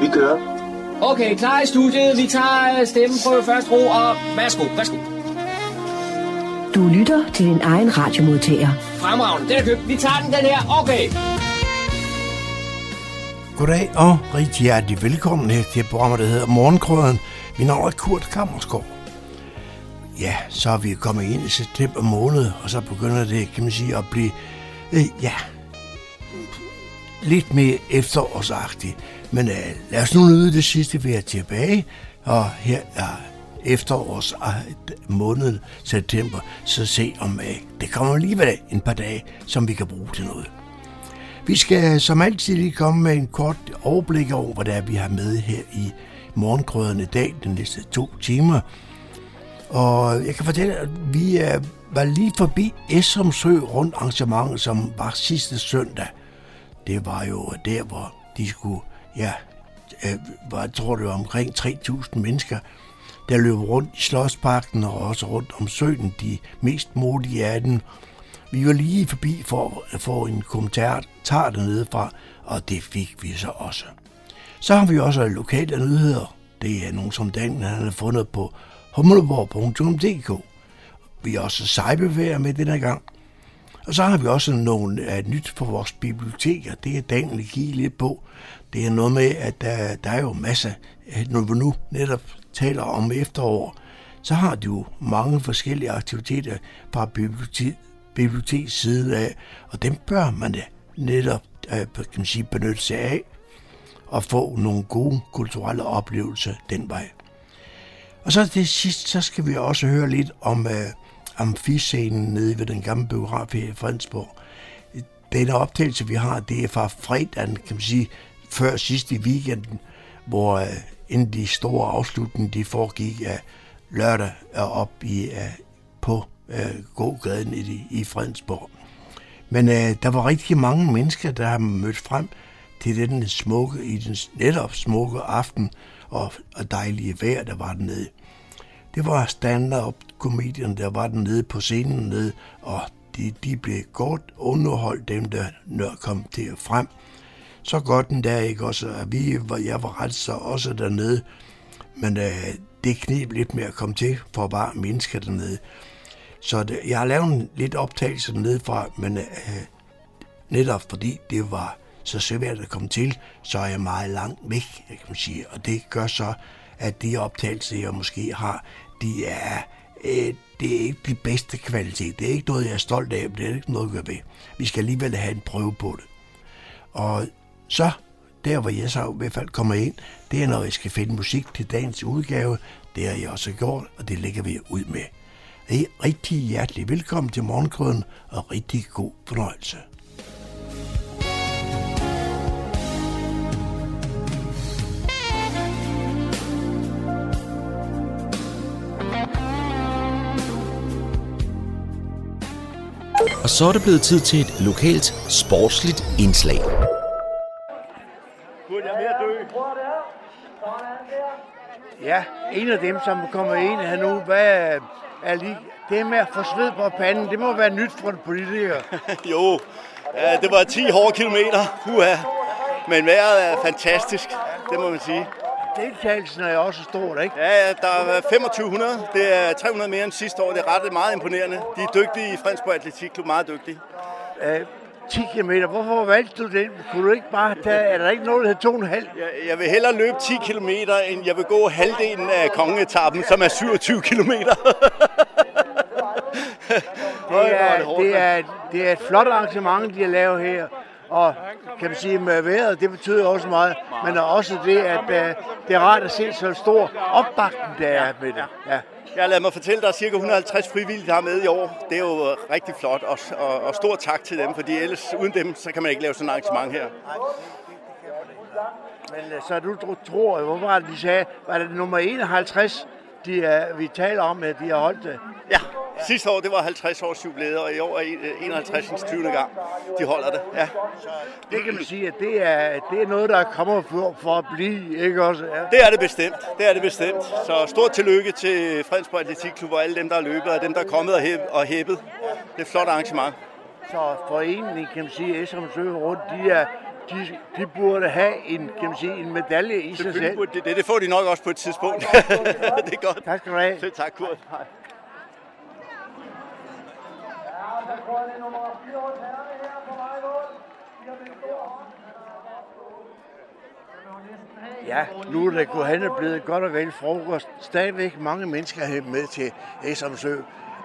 Vi kører. Okay, klar i studiet. Vi tager øh, stemmen på første ro, og værsgo, værsgo. Du lytter til din egen radiomodtager. Fremragende, den er købt. Vi tager den, den her. Okay. Goddag og rigtig hjertelig velkommen her til programmet, der hedder Morgenkrøden. Mit navn er Kurt Kammersgaard. Ja, så er vi kommet ind i september måned, og så begynder det, kan man sige, at blive, øh, ja, lidt mere efterårsagtigt. Men øh, lad os nu nyde det sidste, vi er tilbage, og her er efterårs ah, måned september, så se om øh, det kommer alligevel en par dage, som vi kan bruge til noget. Vi skal som altid lige komme med en kort overblik over, hvad det er, vi har med her i morgenkrøderne i dag, den næste to timer. Og jeg kan fortælle, at vi øh, var lige forbi Essumsø rundt arrangement, som var sidste søndag. Det var jo der, hvor de skulle, ja, øh, var, tror det var omkring 3.000 mennesker, der løb rundt i Slottsparken og også rundt om søen, de mest modige af dem. Vi var lige forbi for at få en kommentar tager dernede fra, og det fik vi så også. Så har vi også lokale nyheder. Det er nogen, som Dan han har fundet på humleborg.dk. Vi har også sejbevæger med denne gang. Og så har vi også nogle uh, nyt for vores biblioteker. Det er Daniel lige lidt på. Det er noget med, at der, der er jo masser, når vi nu netop taler om efterår, så har du jo mange forskellige aktiviteter fra bibliotek, biblioteks side af, og dem bør man da netop øh, kan man sige, benytte sig af og få nogle gode kulturelle oplevelser den vej. Og så til sidst, så skal vi også høre lidt om uh, amfiscenen nede ved den gamle biograf her i Fredensborg. Den optagelse, vi har, det er fra fredagen, kan man sige, før sidste i weekenden, hvor uh, inden de store afslutninger, de foregik af uh, lørdag op i, uh, på uh, gågaden i, i Fredensborg. Men uh, der var rigtig mange mennesker, der har mødt frem til den smukke, i den netop smukke aften og, og dejlige vejr, der var dernede. Det var stand-up komedierne, der var dernede på scenen nede, og de, de blev godt underholdt, dem der kom til frem. Så godt en dag, ikke også, at vi, jeg var ret så også dernede, men øh, det knep lidt med at komme til for bare mennesker dernede. Så det, jeg har lavet en lidt optagelse dernede fra, men øh, netop fordi det var så svært at komme til, så er jeg meget langt væk, jeg kan man sige. Og det gør så, at de optagelser, jeg måske har, de er, øh, det er ikke de bedste kvalitet. Det er ikke noget, jeg er stolt af, men det er ikke noget, jeg gør ved. Vi skal alligevel have en prøve på det. Og så, der hvor jeg så i hvert fald kommer ind, det er, når jeg skal finde musik til dagens udgave. Det har jeg også gjort, og det lægger vi ud med. Det er rigtig hjertelig velkommen til Morgenkrøden, og rigtig god fornøjelse. Og så er det blevet tid til et lokalt sportsligt indslag. Ja, en af dem, som kommer ind her nu, hvad er lige det med at få sved på panden, det må være nyt for en politiker. jo, ja, det var 10 hårde kilometer, Puha. men vejret er fantastisk, det må man sige. Deltagelsen er også stor, ikke? Ja, der er 2500. Det er 300 mere end sidste år. Det er ret meget imponerende. De er dygtige i Fredensborg Atletikklub, meget dygtige. Uh, 10 km. Hvorfor valgte du den? Kunne du ikke bare tage, er der ikke noget, der hedder 2,5? Jeg, jeg vil hellere løbe 10 km, end jeg vil gå halvdelen af kongeetappen, som er 27 km. det, er, det, er, det er et flot arrangement, de har lavet her. Og kan man sige, med vejret, det betyder også meget. Men også det, at uh, det er rart at se så stor opbakning, der er med det. Ja. Jeg lader mig fortælle, der er ca. 150 frivillige, der er med i år. Det er jo rigtig flot, og, og, og stor tak til dem, fordi ellers uden dem, så kan man ikke lave sådan et arrangement her. Men så du tror, hvorfor var det, de sagde, var det nummer 51, de, uh, vi taler om, at de har holdt det? Ja, sidste år det var 50 års jubilæet, og i år er 51. 20. gang, de holder det. Ja. Det kan man sige, at det er, det er noget, der kommer for, for at blive, ikke også? Ja. Det er det bestemt, det er det bestemt. Så stort tillykke til Fredensborg Atletikklub og alle dem, der har løbet, og dem, der er kommet og, hæb, og hæppet. Det er et flot arrangement. Så foreningen, kan man sige, Esrum Sø rundt, de er de, de burde have en, kan man sige, en medalje i sig selv. Burde det, det, det får de nok også på et tidspunkt. det er godt. Tak skal du have. Selv tak, Kurt. Hej. Ja, nu er det hen og blevet godt og vel frokost. Stadigvæk mange mennesker er med til Esamsø.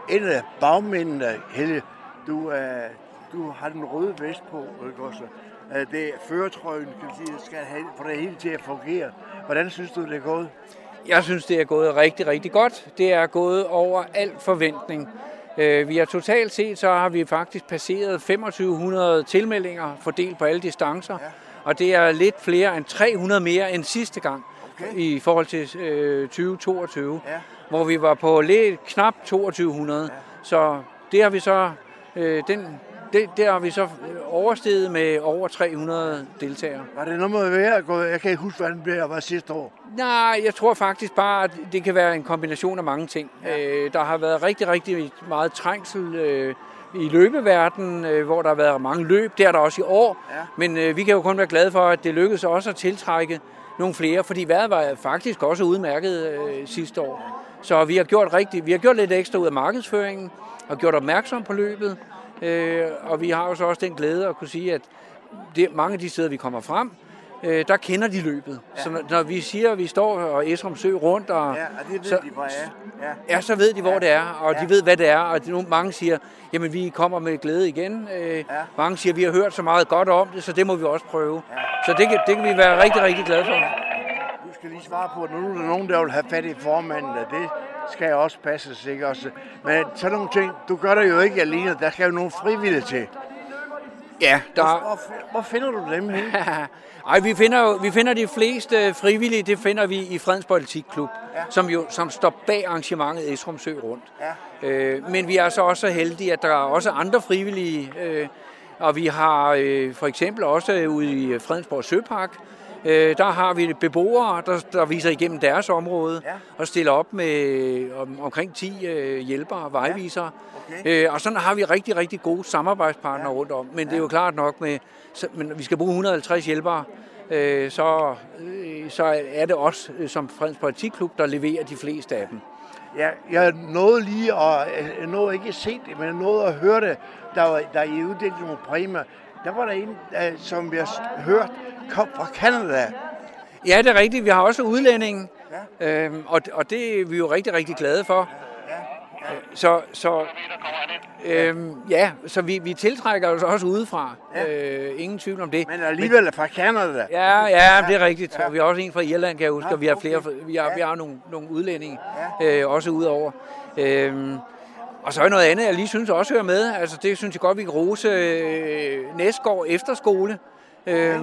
En af bagmændene, Helle, du, er, du har den røde vest på, ikke også? Det føretrøjen, kan sige, skal have, for det hele til at fungere. Hvordan synes du, det er gået? Jeg synes, det er gået rigtig, rigtig godt. Det er gået over al forventning. Øh, Vi har totalt set, så har vi faktisk passeret 2500 tilmeldinger fordelt på alle distancer. Ja. Og det er lidt flere end 300 mere end sidste gang Okay. i forhold til øh, 2022, Ja. hvor vi var på lidt knap 2200. Ja. Så det har vi så, øh, den, det, det har vi så øh, oversteget med over 300 deltagere. Var det noget med være gået? Jeg kan ikke huske, hvordan det var sidste år. Nej, jeg tror faktisk bare, at det kan være en kombination af mange ting. Ja. Øh, der har været rigtig, rigtig meget trængsel øh, i løbeverdenen, øh, hvor der har været mange løb. Det er der også i år. Ja. Men øh, vi kan jo kun være glade for, at det lykkedes også at tiltrække nogle flere, fordi vejret var faktisk også udmærket øh, sidste år. Så vi har gjort rigtig, vi har gjort lidt ekstra ud af markedsføringen og gjort opmærksom på løbet. Øh, og vi har jo så også den glæde at kunne sige, at det, mange af de steder, vi kommer frem, øh, der kender de løbet. Ja. Så når, når vi siger, at vi står og Esrum Sø rundt, og, Ja, og det ved så, de, hvor er. Ja. ja, så ved de, hvor det er, og de ved, hvad det er. Og de, mange siger, jamen vi kommer med glæde igen. Øh, Mange siger, vi har hørt så meget godt om det, så det må vi også prøve. Så det kan, det kan vi være rigtig, rigtig glade for. Du skal lige svare på, at nu er der nogen, der vil have fat i formanden, og det skal også passe ikke også. Men sådan nogle ting, du gør det jo ikke alene, der skal jo nogle frivillige til. Ja, der, Hvor, hvor finder du dem hen? Ej, vi finder, vi finder de fleste frivillige, det finder vi i Fredens Politikklub, ja. som jo som står bag arrangementet Esrum Sø rundt. Ja. Øh, men vi er så også så heldige, at der er også andre frivillige, øh, og vi har øh, for eksempel også ude i Fredensborg Søpark, øh, der har vi beboere, der, der viser igennem deres område Ja. og stiller op med om, omkring 10 øh, hjælpere, vejvisere. Okay. Øh, og sådan har vi rigtig, rigtig gode samarbejdspartnere ja. rundt om. Men det er jo klart nok, med, så, men vi skal bruge 150 hjælpere, øh, så, øh, så er det os øh, som Fredens Politikklub, der leverer de fleste af dem. Ja, jeg nåede lige, og jeg nåede ikke at se det, men jeg nåede at høre det, der, der I uddelte nogle præmier. Der var der en, som jeg hørte, kom fra Canada. Ja, det er rigtigt. Vi har også udlændingen, ja. øhm, og, og det er vi jo rigtig, rigtig glade for. Øh, Så, så, øhm, ja, så vi, vi tiltrækker os også udefra. Ja. Øh, ingen tvivl om det. Men alligevel fra Canada. Ja, ja, det er rigtigt. Ja. Og vi har også en fra Irland, kan jeg huske, og vi har flere, vi har, Ja. vi har nogle, nogle udlændinge øh, også udover. Øhm, og så er noget andet, jeg lige synes også hører med. Altså, det synes jeg godt, vi kan rose øh, Næsgaard Efterskole, øh,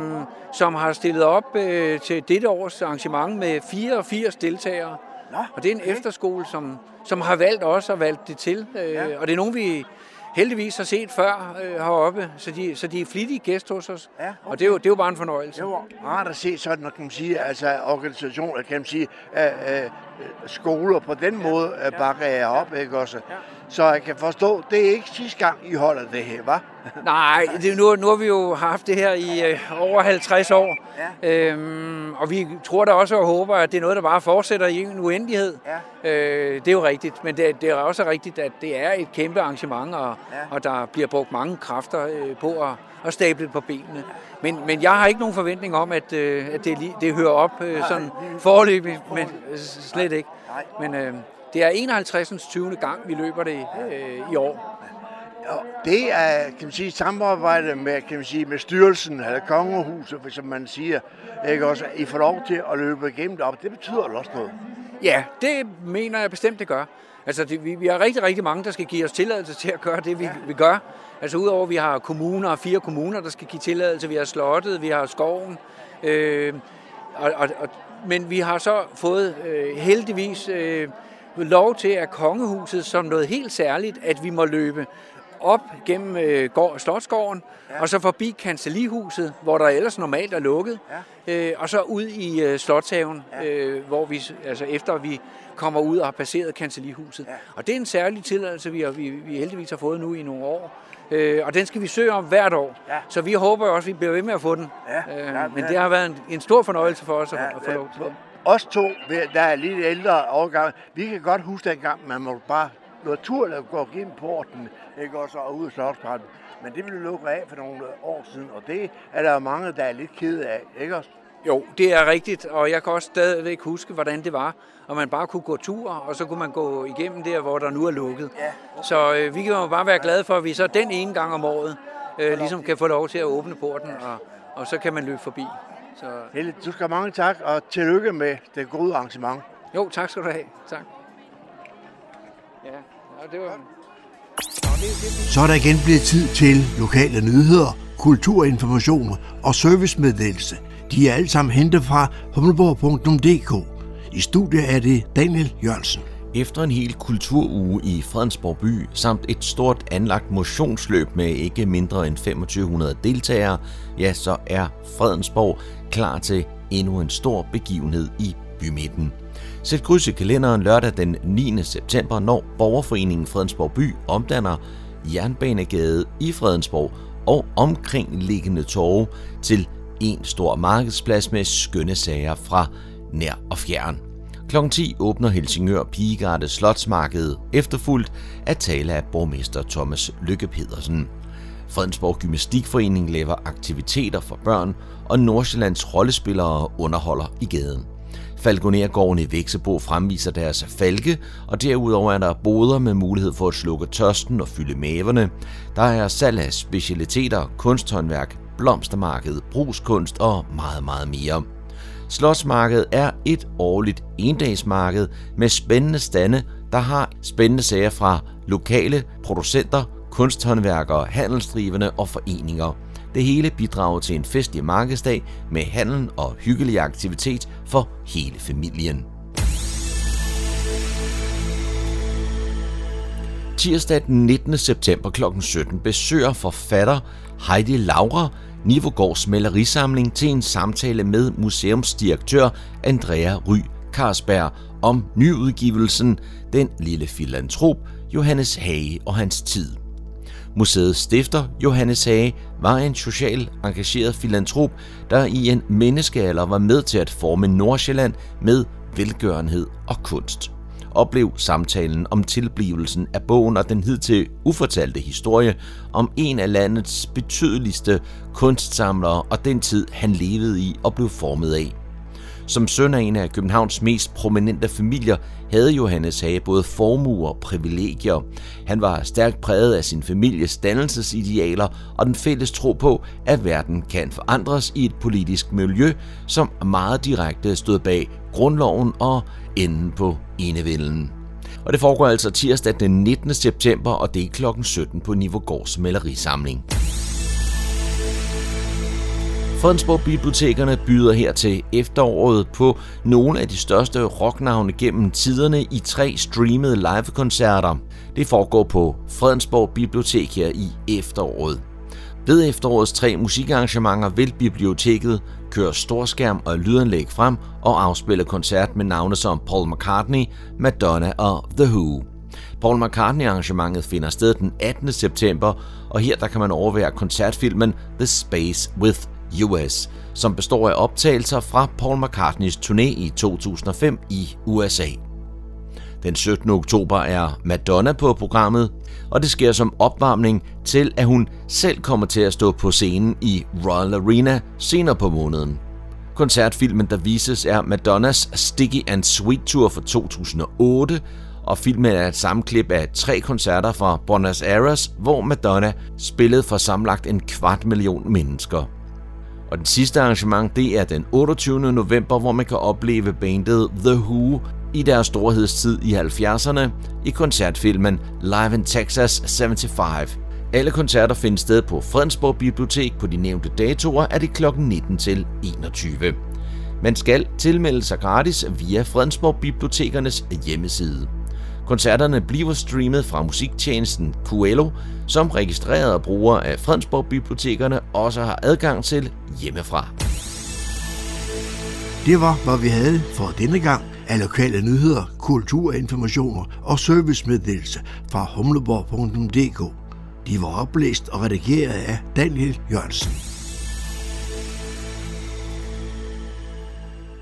som har stillet op øh, til dette års arrangement med 84 deltagere. Nå, Og det er en okay. efterskole, som, som har valgt os og valgt det til. Øh, Ja. Og det er nogen, vi heldigvis har set før øh, heroppe, så de, så de er flittige gæster hos os. Ja, Og det er, jo, det er jo bare en fornøjelse. Det var rart at se sådan, kan man sige, altså organisationer, kan man sige, øh, øh, skoler på den måde øh, bakker jeg op, ikke også? Så jeg kan forstå, det er ikke sidste gang, I holder det her, hva'? Nej, det, nu, nu har vi jo haft det her i øh, over 50 år. Ja. Øhm, og vi tror da også og håber, at det er noget, der bare fortsætter i en uendelighed. Ja. Øh, det er jo rigtigt, men det, det er også rigtigt, at det er et kæmpe arrangement, og, Ja. og der bliver brugt mange kræfter øh, på at, at stable det på benene. Men, men jeg har ikke nogen forventning om, at, øh, at det, det hører op øh, sådan forløbigt, men øh, slet ikke. Men øh, det er 51. 20. gang, vi løber det øh, i år. Det er, kan man sige, samarbejde med, kan man sige, med styrelsen, eller kongehuset, som man siger, ikke også, I får lov til at løbe igennem det op. Det betyder også noget. Ja, det mener jeg bestemt, det gør. Altså, det, vi, vi har rigtig, rigtig mange, der skal give os tilladelse til at gøre det, vi, ja. vi gør. Altså, udover at vi har kommuner, fire kommuner, der skal give tilladelse. Vi har slottet, vi har skoven. Øh, og, og, og, men vi har så fået øh, heldigvis øh, lov til af kongehuset som noget helt særligt, at vi må løbe op gennem øh, gård, Slotsgården, ja. og så forbi kancellihuset, hvor der ellers normalt er lukket, ja. øh, og så ud i øh, Slotshaven, ja. øh, hvor vi, altså efter vi kommer ud og har passeret kancellihuset. Ja. Og det er en særlig tilladelse, vi, har, vi, vi heldigvis har fået nu i nogle år, Øh, og den skal vi søge om hvert år. Ja. Så vi håber også, at vi bliver ved med at få den. Ja, Øh, ja, men ja. det har været en, en stor fornøjelse for os at, Ja, at få lov til det. Os to, der er lidt ældre overgang, vi kan godt huske dengang, man må bare naturligt gå gennem porten, ikke også, og ud af Slotsparken. Men det blev lukket af for nogle år siden, og det er der mange, der er lidt kede af, ikke også? Jo, det er rigtigt, og jeg kan også stadigvæk huske, hvordan det var. Og man bare kunne gå tur, og så kunne man gå igennem der, hvor der nu er lukket. Ja. Så øh, vi kan jo bare være glade for, at vi så den ene gang om året øh, ligesom kan få lov til at åbne porten, og, og så kan man løbe forbi. Så, Helle, du skal have mange tak, og tillykke med det gode arrangement. jo, tak skal du have. Tak. Ja, ja det var... Så er der igen blevet tid til lokale nyheder, kulturinformationer og servicemeddelelse. De er alle sammen hentet fra humleborg.dk. I studiet er det Daniel Jørgensen. Efter en hel kulturuge i Fredensborg by, samt et stort anlagt motionsløb med ikke mindre end 2500 deltagere, ja, så er Fredensborg klar til endnu en stor begivenhed i bymidten. Sæt kryds i kalenderen lørdag den 9. september, når Borgerforeningen Fredensborg by omdanner Jernbanegade i Fredensborg og omkringliggende torve til en stor markedsplads med skønne sager fra nær og fjern. Kl. 10 åbner Helsingør Pigegarde Slotsmarked, efterfulgt af tale af borgmester Thomas Lykke Pedersen. Fredensborg Gymnastikforening laver aktiviteter for børn, og Nordsjællands rollespillere underholder i gaden. Falconergården i Væksebo fremviser deres falke, og derudover er der boder med mulighed for at slukke tørsten og fylde maverne. Der er salg af specialiteter, kunsthåndværk, blomstermarked, brugskunst og meget, meget mere. Slotsmarkedet er et årligt endagsmarked med spændende stande, der har spændende sager fra lokale producenter, kunsthåndværkere, handelsdrivende og foreninger. Det hele bidrager til en festlig markedsdag med handel og hyggelig aktivitet for hele familien. Tirsdag den 19. september kl. 17 besøger forfatter Heidi Laura Nivogårds malerisamling til en samtale med museumsdirektør Andrea Ry Karsberg om nyudgivelsen Den lille filantrop Johannes Hage og hans tid. Museets stifter, Johannes Hage, var en social engageret filantrop, der i en menneskealder var med til at forme Nordsjælland med velgørenhed og kunst. Oplev samtalen om tilblivelsen af bogen og den hidtil ufortalte historie om en af landets betydeligste kunstsamlere og den tid, han levede i og blev formet af. Som søn af en af Københavns mest prominente familier havde Johannes Hage både formue og privilegier. Han var stærkt præget af sin families dannelsesidealer og den fælles tro på, at verden kan forandres i et politisk miljø, som meget direkte stod bag grundloven og enden på enevælden. Og det foregår altså tirsdag den 19. september, og det er kl. 17 på Nivogårds malerisamling. Fredensborg Bibliotekerne byder her til efteråret på nogle af de største rocknavne gennem tiderne i tre streamede livekoncerter. Det foregår på Fredensborg Bibliotek her i efteråret. Ved efterårets tre musikarrangementer vil biblioteket køre storskærm og lydanlæg frem og afspille koncert med navne som Paul McCartney, Madonna og The Who. Paul McCartney-arrangementet finder sted den 18. september, og her der kan man overvære koncertfilmen The Space with US, som består af optagelser fra Paul McCartneys turné i 2005 i USA. Den 17. oktober er Madonna på programmet, og det sker som opvarmning til, at hun selv kommer til at stå på scenen i Royal Arena senere på måneden. Koncertfilmen, der vises, er Madonnas Sticky and Sweet Tour fra 2008, og filmen er et sammenklip af tre koncerter fra Buenos Aires, hvor Madonna spillede for samlet en kvart million mennesker. Og den sidste arrangement, det er den 28. november, hvor man kan opleve bandet The Who i deres storhedstid i 70'erne i koncertfilmen Live in Texas 75. Alle koncerter finder sted på Fredensborg Bibliotek på de nævnte datoer er det kl. 19 til 21. Man skal tilmelde sig gratis via Fredensborg Bibliotekernes hjemmeside. Koncerterne bliver streamet fra musiktjenesten Coelho, som registrerede brugere af Fredensborg Bibliotekerne også har adgang til hjemmefra. Det var, hvad vi havde for denne gang af lokale nyheder, kulturinformationer og servicemeddelelse fra humleborg.dk. De var oplæst og redigeret af Daniel Jørgensen.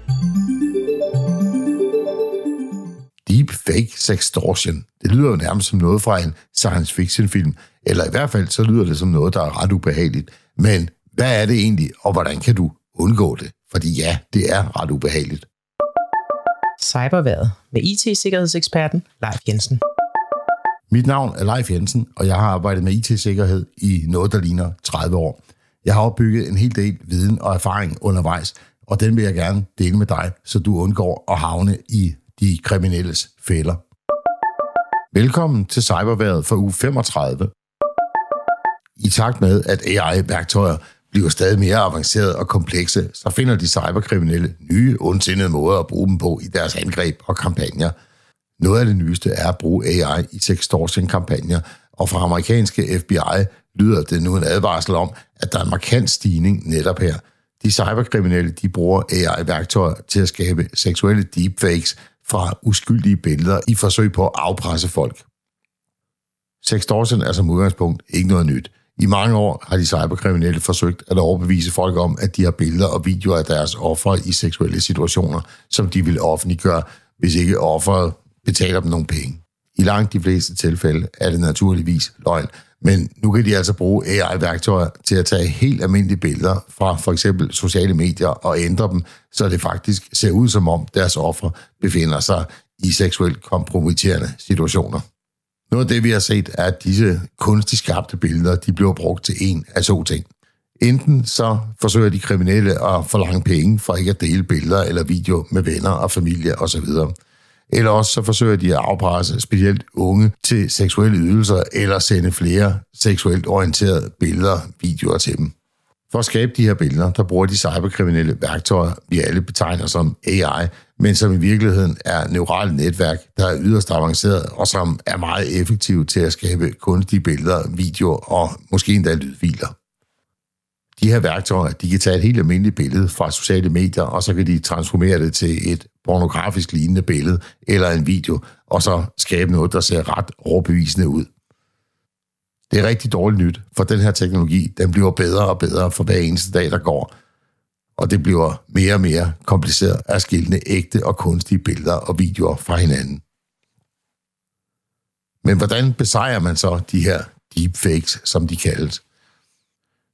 Deep fake sextortion. Det lyder jo nærmest som noget fra en science fiction film, eller i hvert fald så lyder det som noget, der er ret ubehageligt. Men hvad er det egentlig, og hvordan kan du undgå det? Fordi ja, det er ret ubehageligt. Cyberværet med IT-sikkerhedseksperten Leif Jensen. Mit navn er Leif Jensen, og jeg har arbejdet med IT-sikkerhed i noget, der ligner 30 år. Jeg har opbygget en hel del viden og erfaring undervejs, og den vil jeg gerne dele med dig, så du undgår at havne i de kriminelles fælder. Velkommen til Cyberværet for uge 35. I takt med, at AI-værktøjer bliver stadig mere avancerede og komplekse, så finder de cyberkriminelle nye, ondsindede måder at bruge dem på i deres angreb og kampagner. Noget af det nyeste er at bruge AI i sextortion-kampagner, og fra amerikanske FBI lyder det nu en advarsel om, at der er en markant stigning netop her. De cyberkriminelle de bruger AI-værktøjer til at skabe seksuelle deepfakes fra uskyldige billeder i forsøg på at afpresse folk. Sextortion er som udgangspunkt ikke noget nyt. I mange år har de cyberkriminelle forsøgt at overbevise folk om, at de har billeder og videoer af deres ofre i seksuelle situationer, som de vil offentliggøre, hvis ikke offeret betaler dem nogle penge. I langt de fleste tilfælde er det naturligvis løgn, men nu kan de altså bruge AI-værktøjer til at tage helt almindelige billeder fra for eksempel sociale medier og ændre dem, så det faktisk ser ud som om deres ofre befinder sig i seksuelt kompromitterende situationer. Noget af det, vi har set, er, at disse kunstigt skabte billeder, de bliver brugt til en af to ting. Enten så forsøger de kriminelle at forlange penge for ikke at dele billeder eller video med venner og familie osv. Eller også så forsøger de at afpresse specielt unge til seksuelle ydelser eller sende flere seksuelt orienterede billeder, videoer til dem. For at skabe de her billeder, der bruger de cyberkriminelle værktøjer, vi alle betegner som AI, men som i virkeligheden er neurale netværk, der er yderst avanceret og som er meget effektive til at skabe kunstige billeder, videoer og måske endda lydfiler. De her værktøjer, de kan tage et helt almindeligt billede fra sociale medier, og så kan de transformere det til et pornografisk lignende billede eller en video, og så skabe noget, der ser ret overbevisende ud. Det er rigtig dårligt nyt, for den her teknologi, den bliver bedre og bedre for hver eneste dag, der går. Og det bliver mere og mere kompliceret at skille ægte og kunstige billeder og videoer fra hinanden. Men hvordan besejrer man så de her deepfakes, som de kaldes?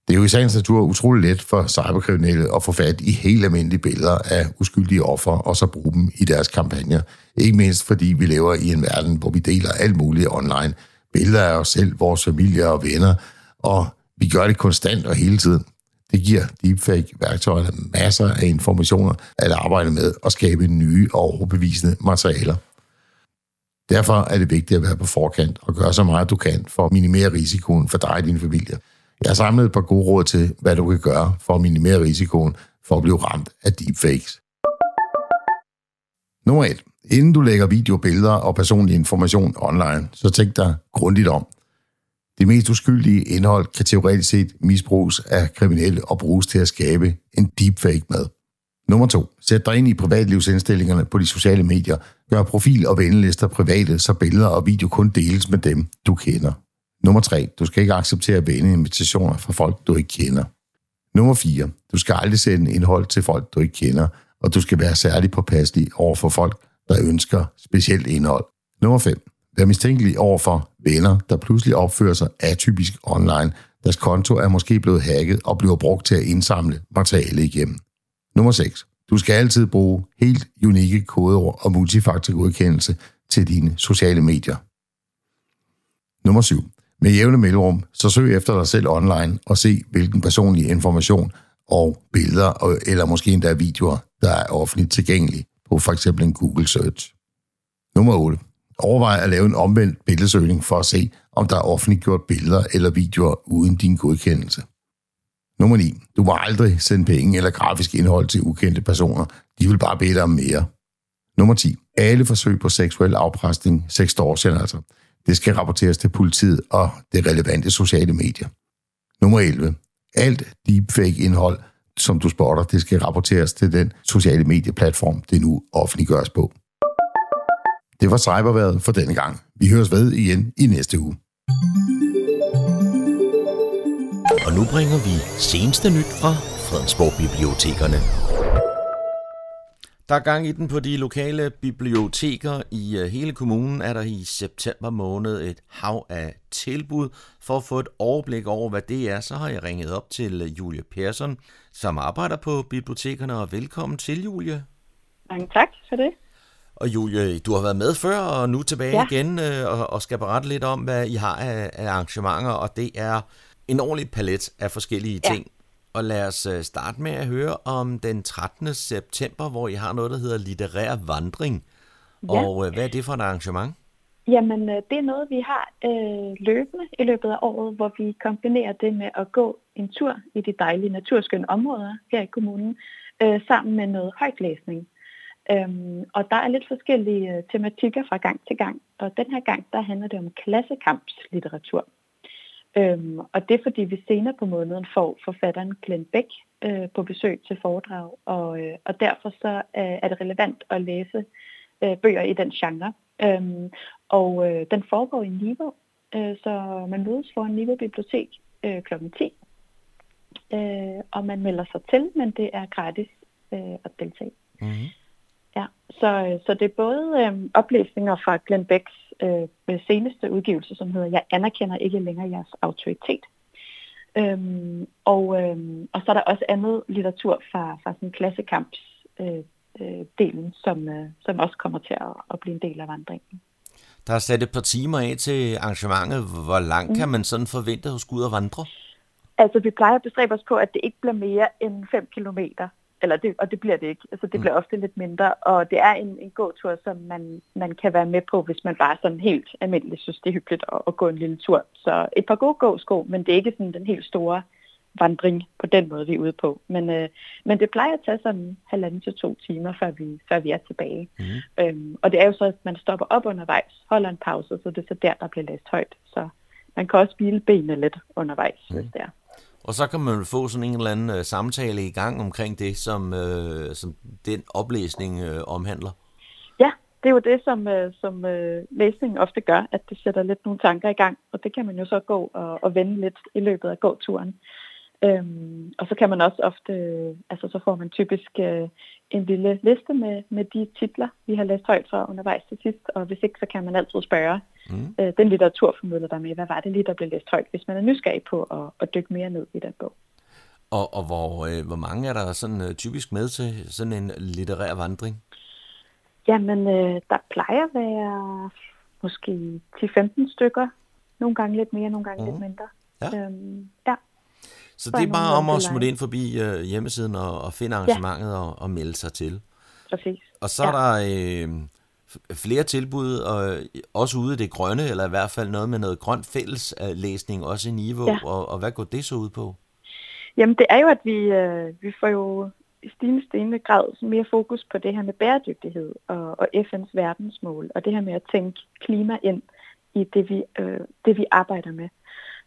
Det er jo i sagens natur utrolig let for cyberkriminelle at få fat i helt almindelige billeder af uskyldige ofre, og så bruge dem i deres kampagner. Ikke mindst fordi vi lever i en verden, hvor vi deler alt muligt online. Billeder af os selv, vores familier og venner, og vi gør det konstant og hele tiden. Det giver deepfake-værktøjerne masser af informationer at arbejde med og skabe nye og overbevisende materialer. Derfor er det vigtigt at være på forkant og gøre så meget du kan for at minimere risikoen for dig og din familie. Jeg har samlet et par gode råd til, hvad du kan gøre for at minimere risikoen for at blive ramt af deepfakes. Nummer 1. Inden du lægger video, billeder og personlig information online, så tænk dig grundigt om. Det mest uskyldige indhold kan teoretisk set misbruges af kriminelle og bruges til at skabe en deepfake med. Nummer 2. Sæt dig ind i privatlivsindstillingerne på de sociale medier. Gør profil- og vennelister private, så billeder og video kun deles med dem, du kender. Nummer 3. Du skal ikke acceptere at vende invitationer fra folk, du ikke kender. Nummer 4. Du skal aldrig sende indhold til folk, du ikke kender, og du skal være særlig påpasselig over for folk, der ønsker specielt indhold. Nummer 5. Vær mistænkelig over for venner, der pludselig opfører sig atypisk online. Deres konto er måske blevet hacket og bliver brugt til at indsamle materiale igennem. Nummer 6. Du skal altid bruge helt unikke kodeord og multifaktorgodkendelse til dine sociale medier. Nummer 7. Med jævne mellemrum, så søg efter dig selv online og se, hvilken personlig information og billeder, eller måske endda videoer, der er offentligt tilgængelige på for eksempel en Google Search. Nummer 8. Overvej at lave en omvendt billedsøgning for at se, om der er offentliggjort billeder eller videoer uden din godkendelse. Nummer 9. Du må aldrig sende penge eller grafisk indhold til ukendte personer. De vil bare bede dig om mere. Nummer 10. Alle forsøg på seksuel afpresning, sextortion altså, det skal rapporteres til politiet og det relevante sociale medier. Nummer 11. Alt deepfake-indhold, som du spotter, det skal rapporteres til den sociale medieplatform, det nu offentliggøres på. Det var cyberværet for denne gang. Vi høres ved igen i næste uge. Og nu bringer vi seneste nyt fra Fredensborg Bibliotekerne. Der er gang i den på de lokale biblioteker. I øh, hele kommunen er der i september måned et hav af tilbud. For at få et overblik over, hvad det er, så har jeg ringet op til øh, Julie Persson, som arbejder på bibliotekerne. Og velkommen til, Julie. Mange tak for det. Og Julie, du har været med før, og nu tilbage ja. igen, øh, og, og skal berette lidt om, hvad I har af, af arrangementer, og det er en ordentlig palet af forskellige ja. ting. Og lad os øh, starte med at høre om den 13. september, hvor I har noget, der hedder litterær vandring. Ja. Og øh, hvad er det for et arrangement? Jamen, øh, det er noget, vi har øh, løbende i løbet af året, hvor vi kombinerer det med at gå en tur i de dejlige naturskønne områder her i kommunen, øh, sammen med noget højtlæsning. Øhm, og der er lidt forskellige tematikker fra gang til gang. Og den her gang, der handler det om klassekampslitteratur. Øhm, og det er fordi, vi senere på måneden får forfatteren Glenn Beck øh, på besøg til foredrag. Og, øh, og derfor så øh, er det relevant at læse øh, bøger i den genre. Øhm, og øh, den foregår i Niveau, øh, så man mødes foran Niveau Bibliotek øh, kl. 10. Øh, og man melder sig til, men det er gratis øh, at deltage. Mm-hmm. Ja, så, så det er både øh, oplæsninger fra Glenn Becks øh, seneste udgivelse, som hedder Jeg anerkender ikke længere jeres autoritet. Øhm, og, øhm, og så er der også andet litteratur fra, fra sådan klassekamps øh, øh, delen, som, øh, som også kommer til at, at blive en del af vandringen. Der er sat et par timer af til arrangementet. Hvor langt mm. kan man sådan forvente at skulle ud og vandre? Altså, vi plejer at bestræbe os på, at det ikke bliver mere end 5 kilometer eller det, og det bliver det ikke. Altså, det bliver ofte lidt mindre, og det er en, en gåtur, som man, man kan være med på, hvis man bare sådan helt almindeligt synes, det er hyggeligt at, at gå en lille tur. Så et par gode gåsko, men det er ikke sådan den helt store vandring på den måde, vi er ude på. Men, øh, men det plejer at tage sådan halvanden til to timer, før vi, før vi er tilbage. Mm. Øhm, og det er jo så, at man stopper op undervejs, holder en pause, så det er så der, der bliver læst højt. Så man kan også hvile benene lidt undervejs, mm. hvis det er. Og så kan man få sådan en eller anden øh, samtale i gang omkring det, som, øh, som den oplæsning øh, omhandler. Ja, det er jo det, som, øh, som øh, læsningen ofte gør, at det sætter lidt nogle tanker i gang, og det kan man jo så gå og, og vende lidt i løbet af gåturen. Øhm, og så kan man også ofte, øh, altså så får man typisk øh, en lille liste med, med de titler, vi har læst højt fra undervejs til sidst, og hvis ikke, så kan man altid spørge mm. øh, den litteraturformidler der med, hvad var det lige, der blev læst højt, hvis man er nysgerrig på at, at dykke mere ned i den bog. Og, og hvor, øh, hvor mange er der sådan øh, typisk med til sådan en litterær vandring? Jamen, øh, der plejer at være måske 10-15 stykker, nogle gange lidt mere, nogle gange mm. lidt mindre. Ja. Øhm, ja. Så det er bare om at smutte ind forbi uh, hjemmesiden og, og finde arrangementet ja. og, og melde sig til. Præcis. Og så ja. er der øh, flere tilbud, og også ude i det grønne, eller i hvert fald noget med noget grønt fælles uh, læsning, også i niveau. Ja. Og, og hvad går det så ud på? Jamen det er jo, at vi, øh, vi får jo i stigende, stigende grad mere fokus på det her med bæredygtighed og, og FN's verdensmål, og det her med at tænke klima ind i det, vi, øh, det, vi arbejder med.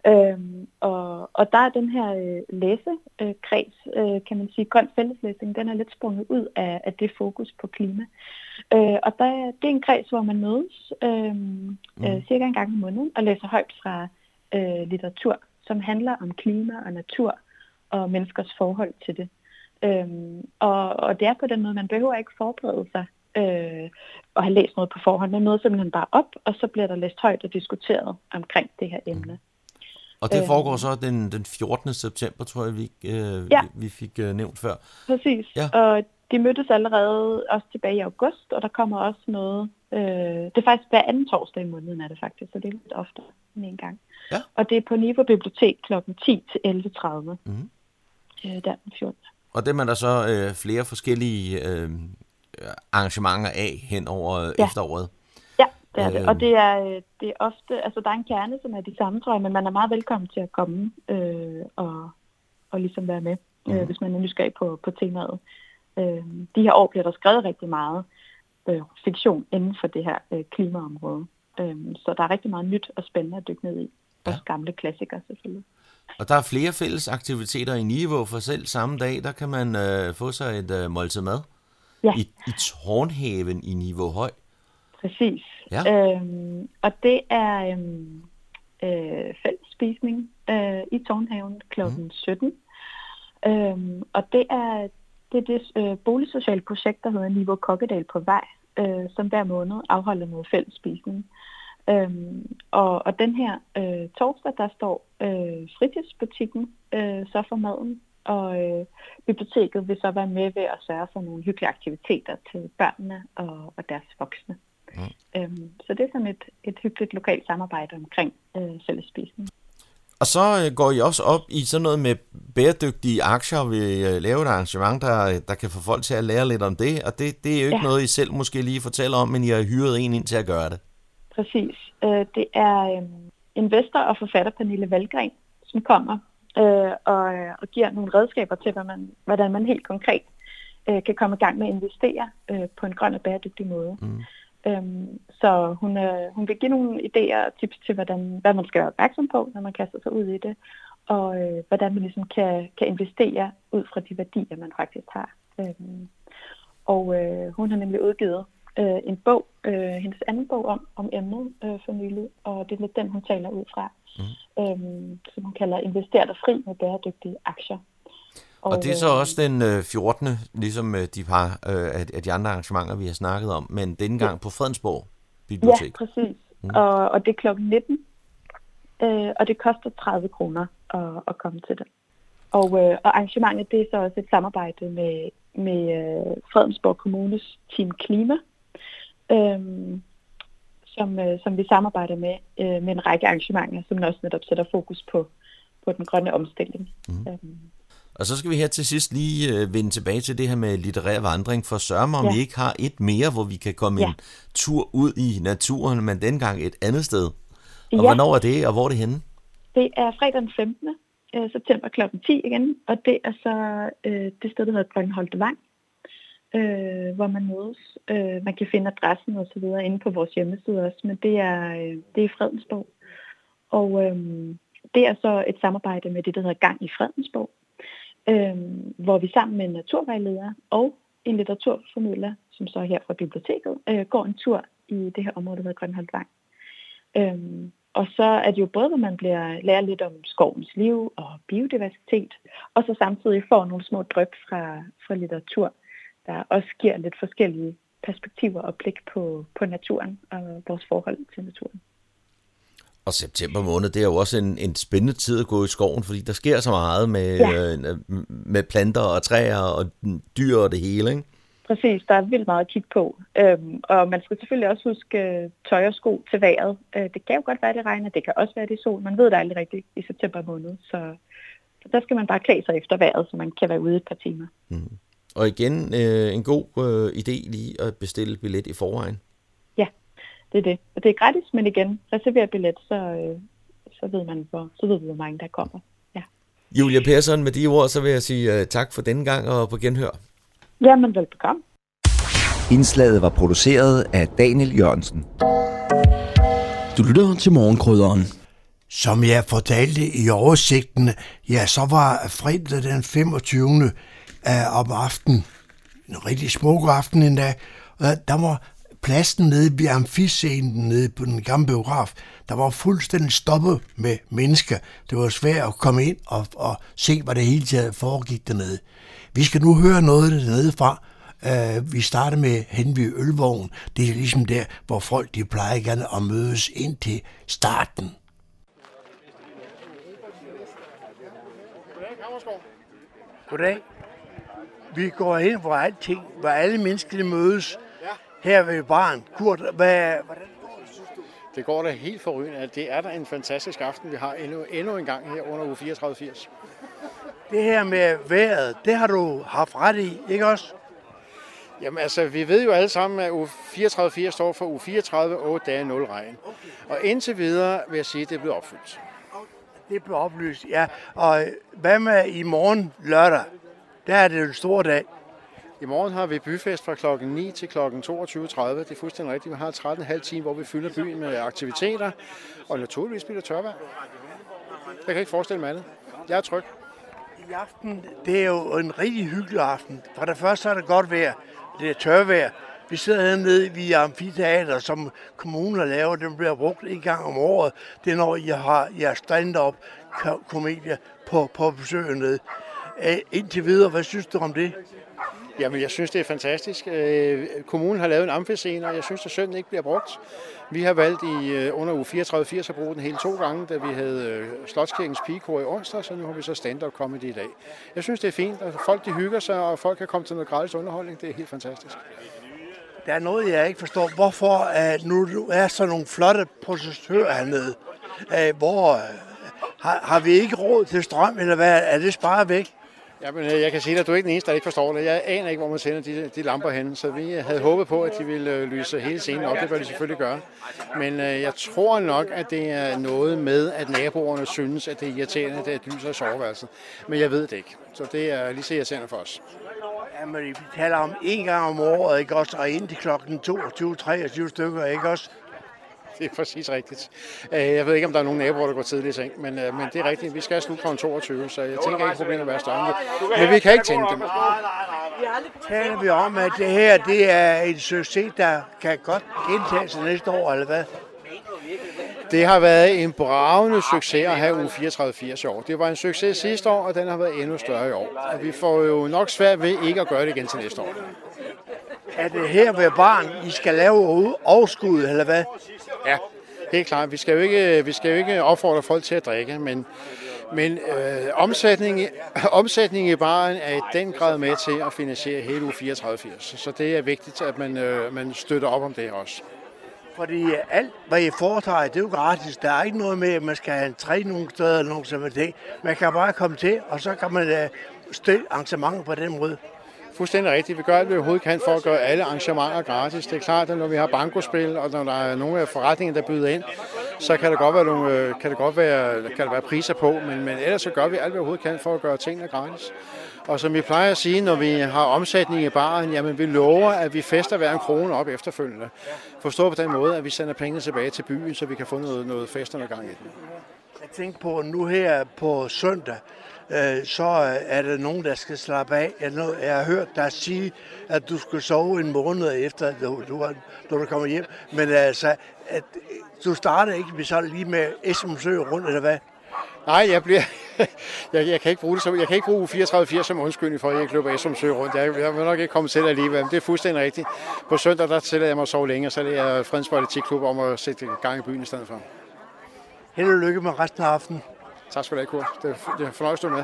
Øhm, og, og der er den her øh, læsekreds, øh, kan man sige, grøn fælleslæsning, den er lidt sprunget ud af, af det fokus på klima. Øh, og der, det er en kreds, hvor man mødes øh, øh, cirka en gang om måneden og læser højt fra øh, litteratur, som handler om klima og natur og menneskers forhold til det. Øhm, og, og det er på den måde, man behøver ikke forberede sig øh, og have læst noget på forhånd. Man møder simpelthen bare op, og så bliver der læst højt og diskuteret omkring det her emne. Mm. Og det foregår øhm. så den, den 14. september, tror jeg, vi, øh, ja. vi, fik øh, nævnt før. Præcis. Ja. Og de mødtes allerede også tilbage i august, og der kommer også noget... Øh, det er faktisk hver anden torsdag i måneden, er det faktisk, så det er lidt ofte end en gang. Ja. Og det er på Niveau Bibliotek kl. 10 til 11.30. Mm. Øh, der den 14. Og det er der så øh, flere forskellige øh, arrangementer af hen over ja. efteråret det er det. Og det er, øh, det er ofte, altså der er en kerne, som er de samme, tror jeg, men man er meget velkommen til at komme øh, og, og ligesom være med, mm. øh, hvis man er nysgerrig på, på temaet. Øh, de her år bliver der skrevet rigtig meget øh, fiktion inden for det her øh, klimaområde. Øh, så der er rigtig meget nyt og spændende at dykke ned i. Ja. Også gamle klassikere selvfølgelig. Og der er flere fælles aktiviteter i Niveau, for selv samme dag, der kan man øh, få sig et øh, måltid mad. Ja. I, I Tårnhaven i Niveau Høj. Præcis. Ja. Øhm, og det er, øhm, øh, fællesspisning øh, i Tårnhaven kl. Mm. 17. Øhm, og det er det, er det øh, boligsociale projekt, der hedder Niveau Kokkedal på vej, øh, som hver måned afholder noget fællesspisning. Øhm, og, og den her øh, torsdag, der står øh, fritidsbutikken øh, så for maden, og øh, biblioteket vil så være med ved at sørge for nogle hyggelige aktiviteter til børnene og, og deres voksne. Mm. Øhm, så det er sådan et, et hyggeligt lokalt samarbejde omkring øh, fællesspisning. Og så øh, går I også op i sådan noget med bæredygtige aktier, og vil øh, lave et arrangement, der, der kan få folk til at lære lidt om det. Og det, det er jo ikke ja. noget, I selv måske lige fortæller om, men I har hyret en ind til at gøre det. Præcis. Øh, det er investor og forfatter Pernille Valgren, som kommer og, og giver nogle redskaber til, hvordan man, hvordan man helt konkret kan komme i gang med at investere på en grøn og bæredygtig måde. Mm. Øhm, så hun, øh, hun vil give nogle idéer og tips til, hvordan, hvad man skal være opmærksom på, når man kaster sig ud i det, og øh, hvordan man ligesom kan, kan investere ud fra de værdier, man faktisk har. Øhm, og øh, hun har nemlig udgivet øh, en bog, øh, hendes anden bog om, om emnet øh, for nylig, og det er lidt den, hun taler ud fra, mm. øhm, som hun kalder Invester dig fri med bæredygtige aktier. Og, og det er så øh, også den øh, 14. ligesom øh, de par øh, af de andre arrangementer, vi har snakket om, men denne gang på Fredensborg Bibliotek. Ja, præcis. Mm. Og, og det er klokken 19, øh, og det koster 30 kroner at, at komme til det. Og, øh, og arrangementet det er så også et samarbejde med, med øh, Fredensborg Kommunes Team Klima, øh, som, øh, som vi samarbejder med øh, med en række arrangementer, som også netop sætter fokus på, på den grønne omstilling. Mm. Øh, og så skal vi her til sidst lige øh, vende tilbage til det her med litterær vandring, for sørge mig, om ja. vi ikke har et mere, hvor vi kan komme ja. en tur ud i naturen, men dengang et andet sted. Og ja. hvornår er det, og hvor er det henne? Det er fredag den 15. Øh, september kl. 10 igen, og det er så øh, det sted, der hedder Grønholdt Vang, øh, hvor man mødes. Øh, man kan finde adressen og så videre inde på vores hjemmeside også, men det er, øh, det er i Fredensborg. Og øh, det er så et samarbejde med det, der hedder Gang i Fredensborg, øh, hvor vi sammen med en naturvejleder og en litteraturformidler, som så er her fra biblioteket, øh, går en tur i det her område, der hedder Grønholdvang. Øh, og så er det jo både, hvor man bliver lærer lidt om skovens liv og biodiversitet, og så samtidig får nogle små dryp fra, fra litteratur, der også giver lidt forskellige perspektiver og blik på, på naturen og vores forhold til naturen. Og september måned, det er jo også en, en spændende tid at gå i skoven, fordi der sker så meget med, ja. øh, med planter og træer og dyr og det hele, ikke? Præcis, der er vildt meget at kigge på. Øhm, og man skal selvfølgelig også huske øh, tøj og sko til vejret. Øh, det kan jo godt være, det regner, det kan også være, det sol. Man ved det aldrig rigtigt i september måned, så, så der skal man bare klæde sig efter vejret, så man kan være ude et par timer. Mm. Og igen, øh, en god øh, idé lige at bestille billet i forvejen det er det. Og det er gratis, men igen, reserver billet, så, øh, så ved man, hvor, så ved vi, hvor mange der kommer. Ja. Julia Persson, med de ord, så vil jeg sige uh, tak for denne gang og på genhør. Jamen, velbekomme. Indslaget var produceret af Daniel Jørgensen. Du lytter til morgenkrydderen. Som jeg fortalte i oversigten, ja, så var fredag den 25. Uh, om aftenen, en rigtig smuk aften endda, uh, der var pladsen nede ved amfiscenen nede på den gamle biograf, der var fuldstændig stoppet med mennesker. Det var svært at komme ind og, og se, hvad det hele taget foregik dernede. Vi skal nu høre noget dernede fra. Uh, vi starter med Henvig Ølvogn. Det er ligesom der, hvor folk de plejer gerne at mødes ind til starten. Goddag. Vi går ind, hvor alting, hvor alle mennesker mødes her ved barn. Kurt, hvad, hvordan går det, synes du? Det går da helt forrygende. Det er da en fantastisk aften, vi har endnu, endnu en gang her under uge 34-80. Det her med vejret, det har du haft ret i, ikke også? Jamen altså, vi ved jo alle sammen, at uge 34-80 står for uge 34, 8 dage, 0 regn. Okay. Og indtil videre vil jeg sige, at det blevet opfyldt. Det blev oplyst, ja. Og hvad med i morgen lørdag? Der er det en stor dag. I morgen har vi byfest fra klokken 9 til klokken 22.30. Det er fuldstændig rigtigt. Vi har 13,5 timer, hvor vi fylder byen med aktiviteter, og naturligvis bliver det tørvejr. Jeg kan ikke forestille mig andet. Jeg er tryg. I aften, det er jo en rigtig hyggelig aften. For det første så er det godt vejr. Det er tørvejr. Vi sidder hernede i amfiteater, som kommuner laver. Den bliver brugt en gang om året. Det er når jeg har jeres stand-up komedie på, på besøg nede. Indtil videre, hvad synes du om det? Jamen, jeg synes, det er fantastisk. Øh, kommunen har lavet en amfiscene, og jeg synes, at sønden ikke bliver brugt. Vi har valgt i øh, under uge 34-80 at bruge den hele to gange, da vi havde øh, Slotskirkens pigekor i onsdag, så nu har vi så stand-up comedy i dag. Jeg synes, det er fint, at folk de hygger sig, og folk kan komme til noget gratis underholdning. Det er helt fantastisk. Der er noget, jeg ikke forstår. Hvorfor at nu er sådan nogle flotte processører hernede? Hvor har, har vi ikke råd til strøm, eller hvad? Er det sparet væk? Jamen, men jeg kan sige at du er ikke den eneste, der ikke forstår det. Jeg aner ikke, hvor man sender de, de lamper hen, så vi havde håbet på, at de ville øh, lyse hele scenen op. Det bør de selvfølgelig gøre. Men øh, jeg tror nok, at det er noget med, at naboerne synes, at det er irriterende, at det lyser i soveværelset. Men jeg ved det ikke. Så det er lige så irriterende for os. Jamen, vi taler om en gang om året, ikke også? Og indtil klokken 22-23 stykker, ikke også? det er præcis rigtigt. Øh, jeg ved ikke, om der er nogen naboer, der går tidligt i seng, men, øh, men det er rigtigt. Vi skal slutte kl. 22, så jeg tænker ikke, problemet er større. Men vi kan ikke tænde dem. Taler vi om, at det her det er en succes, der kan godt gentage sig næste år, eller hvad? Det har været en bravende succes at have u 34-80 år. Det var en succes sidste år, og den har været endnu større i år. Og vi får jo nok svært ved ikke at gøre det igen til næste år. Er det her ved barn, I skal lave overskud, eller hvad? Ja, helt klart. Vi skal jo ikke, vi skal jo ikke opfordre folk til at drikke, men, men øh, omsætning, omsætning i baren er i den grad med til at finansiere hele u 34 Så det er vigtigt, at man, øh, man støtter op om det også. Fordi alt, hvad I foretager, det er jo gratis. Der er ikke noget med, at man skal have en træ nogle steder eller nogen som det. Man kan bare komme til, og så kan man øh, støtte arrangementer på den måde. Fuldstændig rigtigt. Vi gør alt, hvad vi overhovedet kan for at gøre alle arrangementer gratis. Det er klart, at når vi har bankospil, og når der er nogle af forretningerne, der byder ind, så kan det godt være, nogle, øh, kan det godt være, kan der være priser på, men, men ellers så gør vi alt, hvad vi overhovedet kan for at gøre tingene gratis. Og som vi plejer at sige, når vi har omsætning i baren, jamen vi lover, at vi fester hver en krone op efterfølgende. Forstå på den måde, at vi sender pengene tilbage til byen, så vi kan få noget, noget festerne gang i den. Jeg tænkte på nu her på søndag, øh, så er der nogen, der skal slappe af. Jeg, jeg har hørt dig sige, at du skal sove en måned efter, du, du, du, du kommer hjem. Men altså, at, du starter ikke med så lige med Esmsø rundt, eller hvad? Nej, jeg bliver... jeg, jeg, kan ikke bruge det som, jeg kan ikke bruge 34-80 som undskyldning for, at jeg ikke løber Esmsø rundt. Jeg, jeg vil nok ikke komme til det alligevel, men det er fuldstændig rigtigt. På søndag, der tillader jeg mig at sove længe, og så er jeg Fredensborg Atletikklub om at sætte gang i byen i stedet for. Held og lykke med resten af aftenen. Tak skal du have, Kurt. Det er, fornøjelse, med.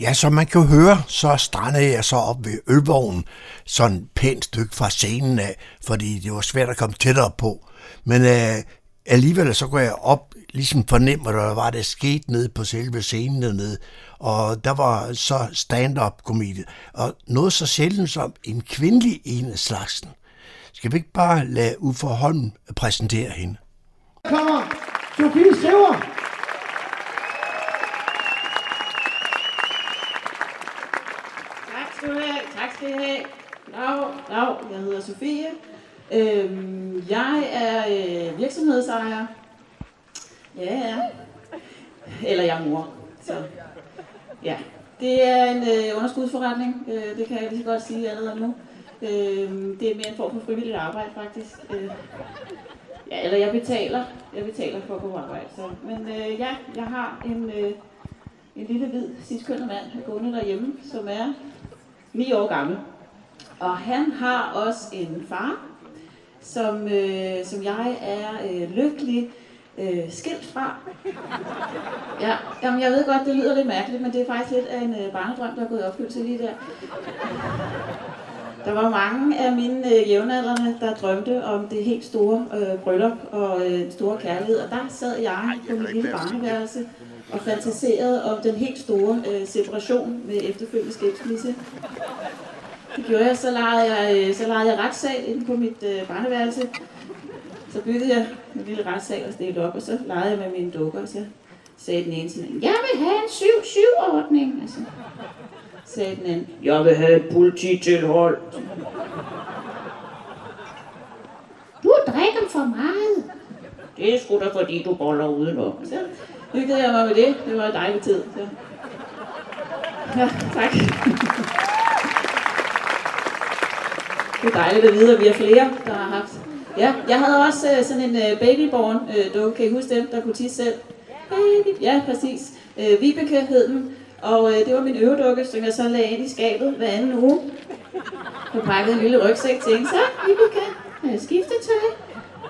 Ja, som man kan høre, så strandede jeg så op ved ølvognen, sådan et pænt stykke fra scenen af, fordi det var svært at komme tættere på. Men øh, alligevel så går jeg op, ligesom fornemme, hvad der var, der skete nede på selve scenen dernede. Og der var så stand-up komedie. Og noget så sjældent som en kvindelig en af slagsen. Skal vi ikke bare lade Uffe Holm præsentere hende? Kommer Sofie Sever. Tak skal du have. Tak skal I have. Dag, dag. Jeg hedder Sofie. Øhm, jeg er øh, virksomhedsejer. Ja, ja. Eller jeg er mor. Så, ja. Det er en øh, underskudsforretning. Øh, det kan jeg lige så godt sige allerede nu. Øh, det er mere en form for frivilligt arbejde, faktisk. Øh, Ja, eller jeg betaler. Jeg betaler for at gå på arbejde. Så. Men øh, ja, jeg har en, øh, en lille hvid, sidstkønnet mand gående derhjemme, som er 9 år gammel. Og han har også en far, som, øh, som jeg er øh, lykkelig øh, skilt fra. Ja, jamen jeg ved godt, det lyder lidt mærkeligt, men det er faktisk lidt af en øh, barnedrøm, der er gået i opfyldelse lige der. Der var mange af mine øh, jævnaldrende, der drømte om det helt store øh, bryllup og øh, store kærlighed. Og der sad jeg på min lille barneværelse og fantaserede om den helt store øh, separation med efterfølgende skilsmisse. Det gjorde jeg, så legede jeg, øh, så legede jeg retssal inde på mit øh, barneværelse. Så byggede jeg en lille retssal og stillede op, og så legede jeg med mine dukker, og så sagde den ene til mig, jeg vil have en 7-7-ordning. Altså, sagde den anden. Jeg vil have et polititilhold. Du drikker for meget. Det er sgu da fordi, du boller udenom. Så hyggede jeg mig med det. Det var en dejlig tid. Så. Ja, tak. Det er dejligt at vide, at vi er flere, der har haft. Ja, jeg havde også øh, sådan en øh, babyborn øh, dukke. Kan I huske dem, der kunne tisse selv? Baby. Ja, præcis. Øh, Vibeke hed den. Og øh, det var min øvedukke, som jeg så lagde ind i skabet hver anden uge. Jeg pakkede en lille rygsæk til hende. Så, Ibuka, har jeg skiftetøj?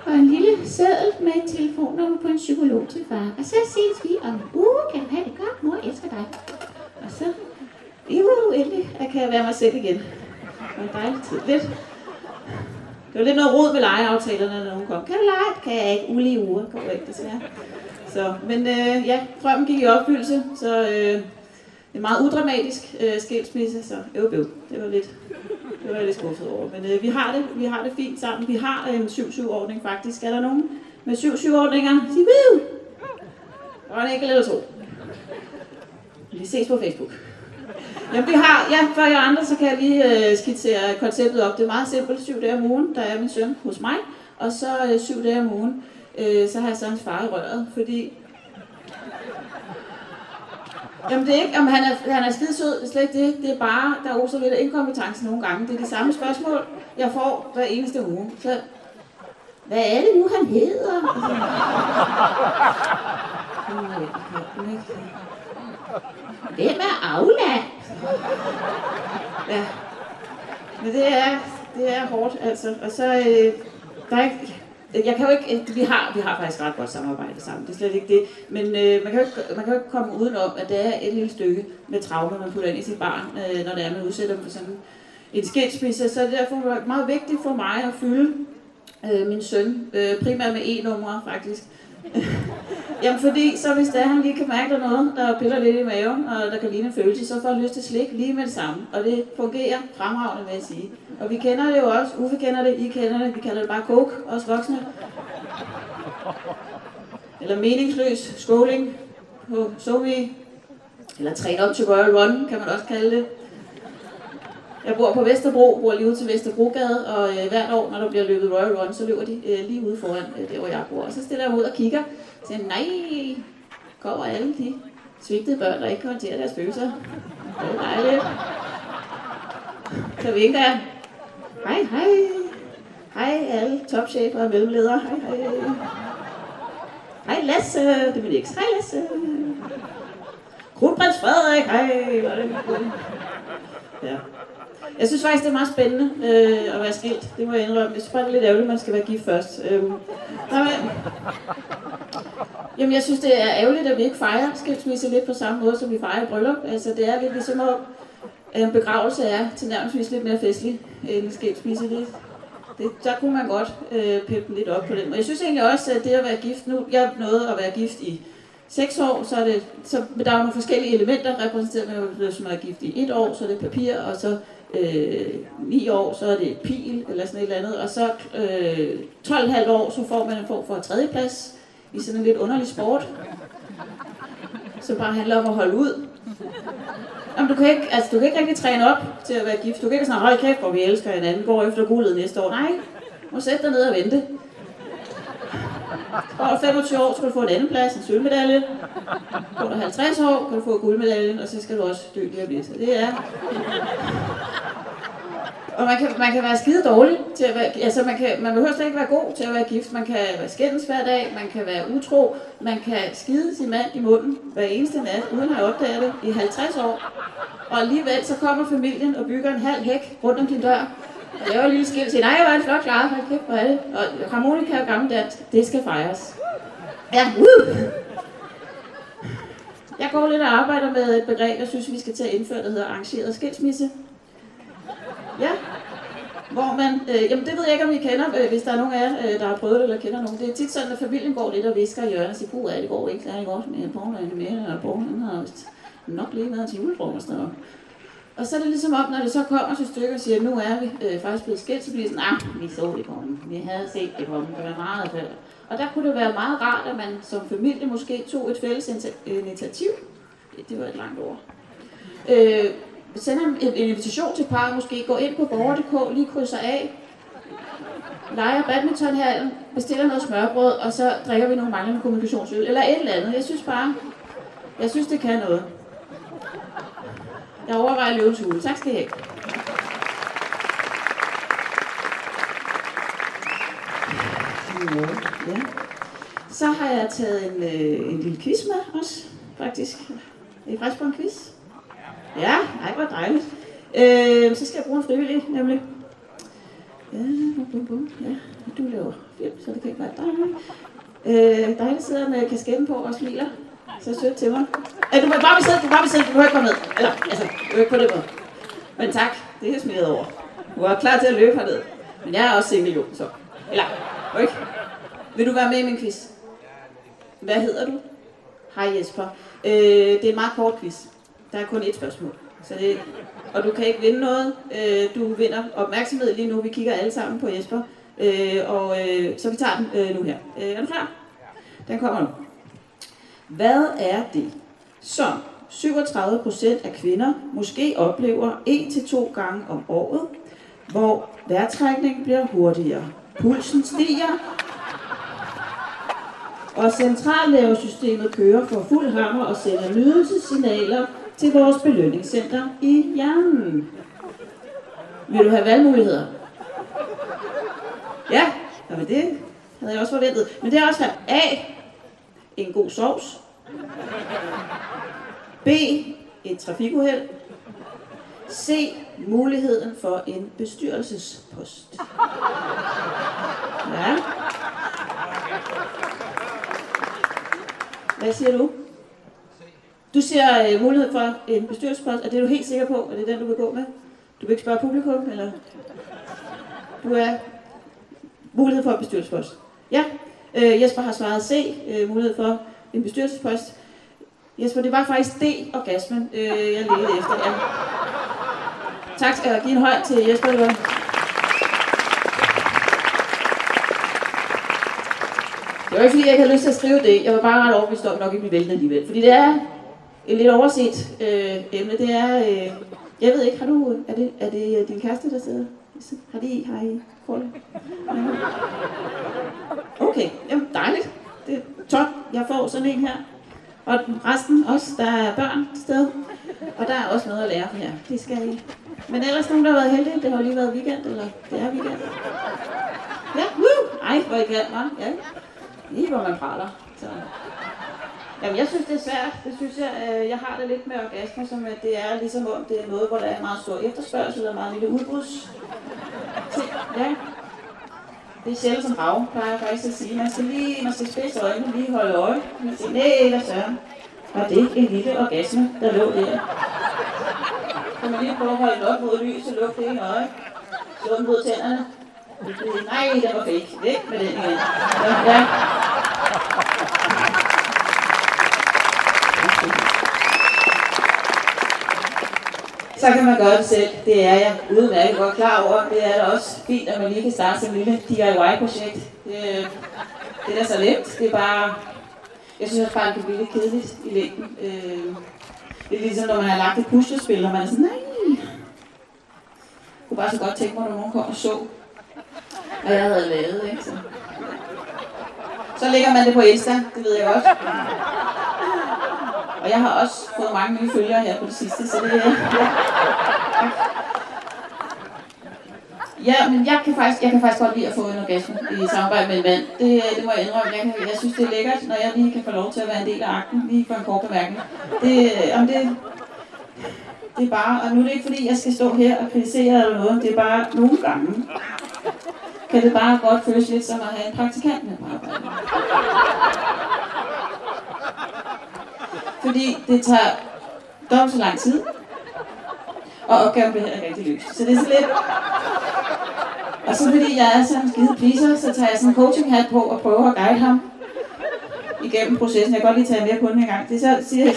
Og en lille sædel med et telefonnummer på en psykolog til far. Og så ses vi om en uge. Kan du have det godt? Mor elsker dig. Og så, jo, endelig, jeg kan være mig selv igen. Det var en dejlig tid. Lidt. Det var lidt noget rod med legeaftalerne, når nogen kom. Kan du lege? Kan jeg ikke. Ulige uger. Går ikke, desværre. Så, men øh, ja, drømmen gik i opfyldelse, så øh, en meget udramatisk øh, skilsmisse, så øv, øv. Det var lidt, det var jeg lidt skuffet over. Men øh, vi, har det, vi har det fint sammen. Vi har en 7-7-ordning faktisk. Er der nogen med 7-7-ordninger? Sig woo! Og en enkelt eller to. Vi ses på Facebook. Jamen vi har, ja, for jer andre, så kan jeg lige øh, skitsere konceptet op. Det er meget simpelt. Syv dage om ugen, der er min søn hos mig. Og så øh, syv dage om ugen, øh, så har jeg så hans far i røret, fordi Jamen det er ikke, om han er, han er skide sød, det er slet ikke det. Det er bare, der er også lidt inkompetence nogle gange. Det er de samme spørgsmål, jeg får hver eneste uge. Så, hvad er det nu, han hedder? Hvem er Aula? Ja. Men det er, det er hårdt, altså. Og så, øh, der er ikke, jeg kan jo ikke, vi har, vi har faktisk ret godt samarbejde sammen, det er slet ikke det, men øh, man, kan jo ikke, man kan jo ikke komme udenom, at det er et lille stykke med traumer, man putter ind i sit barn, øh, når det er, man udsætter dem for sådan en skilsmisse, så det er derfor meget vigtigt for mig at fylde øh, min søn, øh, primært med e-numre faktisk, Jamen fordi, så hvis der han lige kan mærke, der noget, der piller lidt i maven, og der kan ligne en følelse, så får han lyst til slik lige med det samme. Og det fungerer fremragende, vil jeg sige. Og vi kender det jo også. Uffe kender det, I kender det. Vi kalder det bare coke, os voksne. Eller meningsløs skåling på Somi. Eller train op til Royal Run, kan man også kalde det. Jeg bor på Vesterbro, bor lige ude til Vesterbrogade, og øh, hvert år, når der bliver løbet Royal Run, så løber de øh, lige ude foran øh, der, hvor jeg bor. Og så stiller jeg ud og kigger, og siger, nej, kommer alle de svigtede børn, der ikke kan håndtere deres følelser. Det er dejligt. Så vinker jeg. Hej, hej. Hej alle topchefer og mellemledere. Hej, hej. Hej Lasse, det er min eks. Hej Lasse. Kronprins Frederik, hej. Var det Ja. Jeg synes faktisk, det er meget spændende øh, at være skilt. Det må jeg indrømme. Jeg synes bare, det er lidt ærgerligt, at man skal være gift først. Øhm, nej, men, jamen, jeg synes, det er ærgerligt, at vi ikke fejrer skilsmisse lidt på samme måde, som vi fejrer bryllup. Altså, det er lidt ligesom, at en begravelse er til nærmest lidt mere festlig end en skilsmisse. Det, det, der kunne man godt øh, pippe lidt op på den. Og jeg synes egentlig også, at det at være gift nu, jeg nåede at være gift i seks år, så er det, så der er nogle forskellige elementer repræsenteret med, som er gift i et år, så er det papir, og så øh, 9 år, så er det pil eller sådan et eller andet, og så øh, 12,5 år, så får man en form for tredjeplads i sådan en lidt underlig sport, som bare handler om at holde ud. Jamen, du kan ikke, altså, du kan ikke rigtig træne op til at være gift. Du kan ikke sådan, hold kæft, hvor vi elsker hinanden, går efter guldet næste år. Nej, må sætte dig ned og vente. Over 25 år skal du få en anden plads, en sølvmedalje. Går du 50 år, kan du få guldmedaljen, og så skal du også dø lige om lidt. Så det er... Og man kan, man kan være skide dårlig til at være, altså man, kan, man behøver slet ikke være god til at være gift. Man kan være skændes hver dag, man kan være utro, man kan skide sin mand i munden hver eneste nat, uden at opdage det i 50 år. Og alligevel så kommer familien og bygger en halv hæk rundt om din dør, jeg var lige lille skilt og nej, jeg var en flot klaret, hold kæft, for alle. Og harmonika og gammeldansk, det skal fejres. Ja, uh! Jeg går lidt og arbejder med et begreb, jeg synes, vi skal til at indføre, der hedder arrangeret skilsmisse. Ja, hvor man, øh, jamen det ved jeg ikke, om I kender, øh, hvis der er nogen af jer, øh, der har prøvet det eller kender nogen. Det er tit sådan, at familien går lidt og visker i hjørnet og siger, puh, det går ikke, der er ikke også med Paul og mere, og porno han har nok lige været til julefrokost. Og, og så er det ligesom om, når det så kommer til stykker og siger, nu er vi øh, faktisk blevet skilt, så bliver det sådan, ah, vi så det komme, vi havde set det komme, det var meget fælles. Og der kunne det være meget rart, at man som familie måske tog et fælles initiativ. Det var et langt ord. Øh, sender en, en invitation til par, måske går ind på borger.dk, lige krydser af, leger badmintonhallen, bestiller noget smørbrød, og så drikker vi nogle manglende kommunikationsøl, eller et eller andet. Jeg synes bare, jeg synes, det kan noget. Jeg overvejer løvens hule. Tak skal I have. Ja. Så har jeg taget en, øh, en lille quiz med også, faktisk. Det er faktisk på en quiz. Ja, ej, hvor dejligt. Øh, så skal jeg bruge en frivillig, nemlig. Ja, bum, bum, ja. Du laver film, så det kan ikke være dig. Øh, dig, der sidder med kasketten på og smiler. Så sødt til mig. Ja, du må bare blive siddende, du må bare blive siddende, du må ikke komme ned. Eller, altså, du ikke på det måde. Men tak, det er smidt over. Du er klar til at løbe herned. Men jeg er også single jo, så. Eller, ikke? Vil du være med i min quiz? Hvad hedder du? Hej Jesper. Øh, det er en meget kort quiz. Der er kun ét spørgsmål. Så det, og du kan ikke vinde noget. Øh, du vinder opmærksomhed lige nu. Vi kigger alle sammen på Jesper. Øh, og øh, så vi tager den øh, nu her. Øh, er du klar? Den kommer nu. Hvad er det, som 37% af kvinder måske oplever 1-2 gange om året, hvor vejrtrækningen bliver hurtigere, pulsen stiger, og centralnervesystemet kører for fuld hammer og sender nydelsessignaler til vores belønningscenter i hjernen. Vil du have valgmuligheder? Ja, men det havde jeg også forventet. Men det er også her. A. En god sovs. B. Et trafikuheld. C. Muligheden for en bestyrelsespost. Ja. Hvad siger du? Du ser uh, øh, mulighed for en bestyrelsespost. Er det du helt sikker på? at det er den, du vil gå med? Du vil ikke spørge publikum, eller? Du er mulighed for en bestyrelsespost. Ja, uh, Jesper har svaret C, uh, mulighed for en bestyrelsespost. Jesper, det var faktisk D, orgasmen, øh, jeg ledte efter. Ja. Tak, skal jeg give en hånd til Jesper. Det var. Det var ikke fordi, jeg ikke havde lyst til at skrive det. Jeg var bare ret overbevist om, at nok ikke blive væltet alligevel. Fordi det er et lidt overset øh, emne. Det er, øh, jeg ved ikke, har du, er det, er det øh, din kæreste, der sidder? Har de, har I? Okay, jamen dejligt. Det er top. Jeg får sådan en her. Og resten også, der er børn til stede. Og der er også noget at lære her. Det skal I. Men ellers nogen, der har været heldige. Det har jo lige været weekend, eller det er weekend. Ja, woo! Ej, hvor I kan, hva'? Ja. Lige hvor man praler. Så. Jamen, jeg synes, det er svært. Det synes jeg, øh, jeg har det lidt med orgasmer, som at det er ligesom om, det er noget, hvor der er meget stor efterspørgsel og meget lille udbruds. Ja. Det er sjældent som rav, plejer jeg faktisk at sige. Man skal lige, man skal spidse øjnene, lige holde øje. Man siger, nej, hvad søren. Var det ikke en lille orgasme, der lå der? Kan man lige prøve at holde op mod lys og lukke det ene øje. Slå den mod tænderne. Nej, den var fake. Væk med den igen. Ja, ja. Så kan man gøre det selv. Det er jeg udmærket godt klar over. Det er da også fint, at man lige kan starte som en lille DIY-projekt. Det, det er da så nemt. Det er bare... Jeg synes også bare, det kan blive lidt kedeligt i længden. Øh, det er ligesom, når man har lagt et puslespil, og man er sådan, nej. Jeg kunne bare så godt tænke mig, når nogen kom og så, hvad jeg havde lavet. Ikke? Så. så lægger man det på Insta, det ved jeg også. Og jeg har også fået mange nye følgere her på det sidste, så det er... Ja. Ja, men jeg kan faktisk, jeg kan faktisk godt lide at få en orgasme i samarbejde med en mand. Det, det må jeg indrømme. Jeg, kan, jeg synes, det er lækkert, når jeg lige kan få lov til at være en del af akten, lige for en kort bemærkning. Det, øh, om det, det er bare, og nu er det ikke fordi, jeg skal stå her og kritisere eller noget, det er bare nogle gange, kan det bare godt føles lidt som at have en praktikant med på arbejde. Fordi det tager dobbelt så lang tid, og opgaven bliver heller ikke rigtig løst. Så det er så lidt... Og så fordi jeg er sådan en skide pleaser, så tager jeg sådan en coaching hat på og prøver at guide ham igennem processen. Jeg kan godt lige tage mere på den en gang. Det så siger jeg,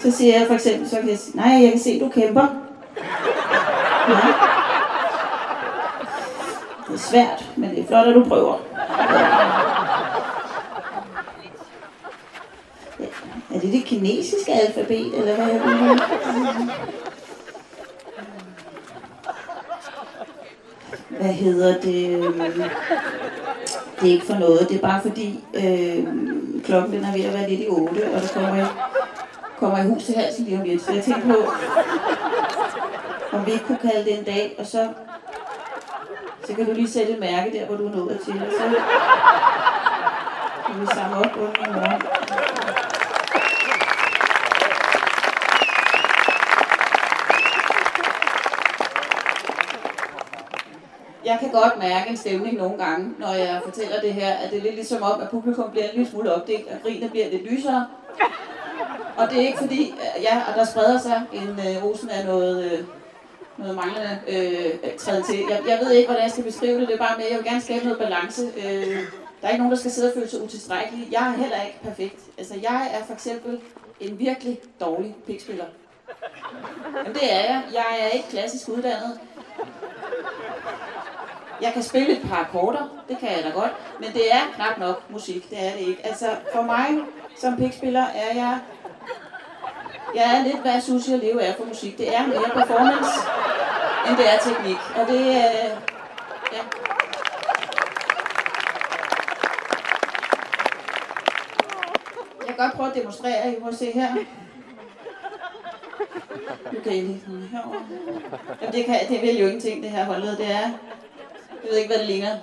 så siger jeg for eksempel, så kan jeg sige, nej, jeg kan se, du kæmper. Ja. Det er svært, men det er flot, at du prøver. Ja. Er det det kinesiske alfabet, eller hvad er det? Hvad hedder det? Det er ikke for noget, det er bare fordi øh, klokken den er ved at være lidt i 8, og der kommer jeg, kommer jeg hus til halsen lige om lidt. Så jeg tænkte på, om vi ikke kunne kalde det en dag, og så Så kan du lige sætte et mærke der, hvor du er nået til, og så kan vi samle op under i morgen. Kan godt mærke en stemning nogle gange, når jeg fortæller det her, at det er lidt ligesom om, at publikum bliver en lille smule opdelt, og grinene bliver lidt lysere. Og det er ikke fordi, ja, og der spreder sig en øh, rosen af noget, øh, noget manglende øh, træde til. Jeg, jeg ved ikke, hvordan jeg skal beskrive det, det er bare med, at jeg vil gerne skabe noget balance. Øh, der er ikke nogen, der skal sidde og føle sig utilstrækkelig. Jeg er heller ikke perfekt. Altså, jeg er for eksempel en virkelig dårlig pikspiller. Jamen, det er jeg. Jeg er ikke klassisk uddannet. Jeg kan spille et par akkorder, det kan jeg da godt, men det er knap nok musik, det er det ikke. Altså, for mig som pikspiller er jeg... Jeg er lidt, hvad Susie og Leo er for musik. Det er mere performance, end det er teknik. Og det er... Ja. Jeg kan godt prøve at demonstrere, I må se her. Nu kan I lige sådan herovre. Jamen, det, kan, det vil jo ingenting, det her holdet. Det er... Jeg ved ikke, hvad det ligner.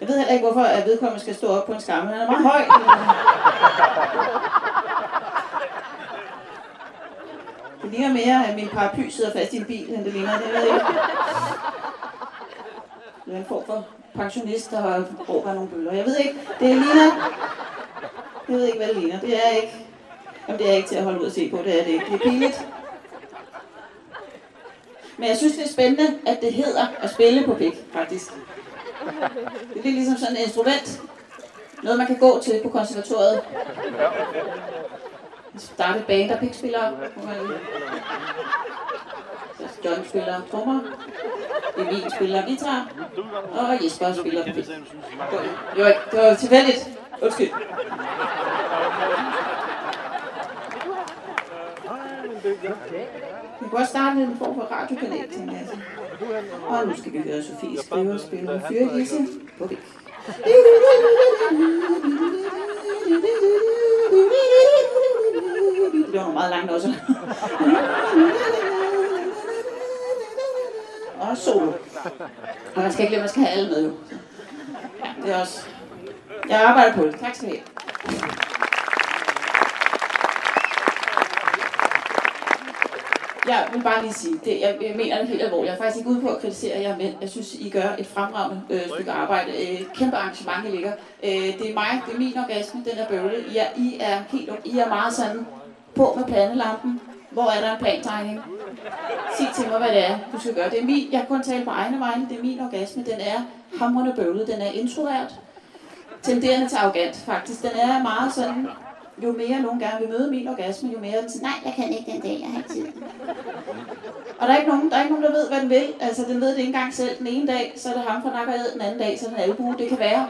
Jeg ved heller ikke, hvorfor at vedkommende skal stå op på en skamme. Han er meget høj. Det ligner mere, at min paraply sidder fast i en bil, end det ligner. Det ved jeg ikke. Det er en form for pensionist, der råber nogle bøller. Jeg ved ikke. Det ligner... Jeg ved ikke, hvad det ligner. Det er ikke... Jamen, det er ikke til at holde ud og se på. Det er det ikke. Det er pinligt. Men jeg synes, det er spændende, at det hedder at spille på pik, faktisk. Det er lidt ligesom sådan et instrument. Noget, man kan gå til på konservatoriet. Starte et band af pikspillere. John spiller trommer. Emil spiller guitar. Og Jesper spiller pik. Jo, det var tilfældigt. Undskyld. Vi kunne også starte en form for radiokanal, tænker jeg. Og nu skal vi høre Sofie skrive og spille Fyrhisse på væk. Det var meget langt også. Og solo. Og man skal ikke glemme, man skal have alle med jo. Ja, det er også... Jeg arbejder på det. Tak skal I have. Jeg vil bare lige sige, det, jeg, jeg mener det helt alvorligt. Jeg er faktisk ikke ude på at kritisere jer, men jeg synes, I gør et fremragende øh, stykke arbejde. Øh, kæmpe arrangement, I ligger. Øh, det er mig, det er min orgasme, den er bøvlet. I er, I er helt I er meget sådan på med pandelampen. Hvor er der en plantegning? Sig til mig, hvad det er, du skal gøre. Det er min, jeg kan kun tale på egne vegne. Det er min orgasme. Den er hamrende bøvlet. Den er introvert. Tenderende til arrogant, faktisk. Den er meget sådan jo mere nogen gerne vil møde min orgasme, jo mere er den sådan, nej, jeg kan ikke den dag, jeg har ikke tid. Og der er ikke nogen, der, er ikke nogen, der ved, hvad den vil. Altså, den ved det ikke engang selv. Den ene dag, så er det ham fra nakkerhed, den anden dag, så er det en albue. Det kan være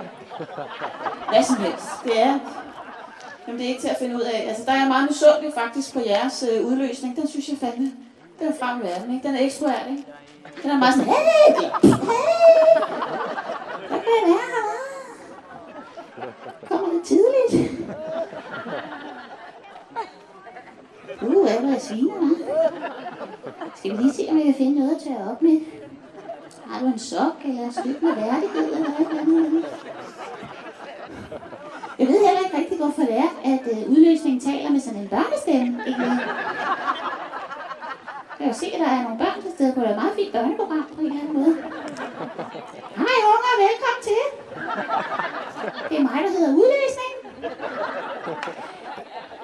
hvad som helst. Det er, jamen, det er ikke til at finde ud af. Altså, der er jeg meget misundelig faktisk på jeres øh, udløsning. Den synes jeg fandme, den er frem i verden, ikke? Den er ekstrovert, ikke? Den er meget sådan, hey, hey, der kan jeg være her? Kommer tidligt. Uh, hvad er der sviner, hva'? Skal vi lige se, om jeg kan finde noget at tage op med? Har du en sok eller et stykke med værdighed eller noget andet? Jeg ved heller ikke rigtig, hvorfor det er, at øh, udløsningen taler med sådan en børnestemme. Ikke? Jeg kan se, at der er nogle børn til stede Det kunne være meget fint børneprogram på en eller anden måde. Hej unger, velkommen til. Det er mig, der hedder udlæsning.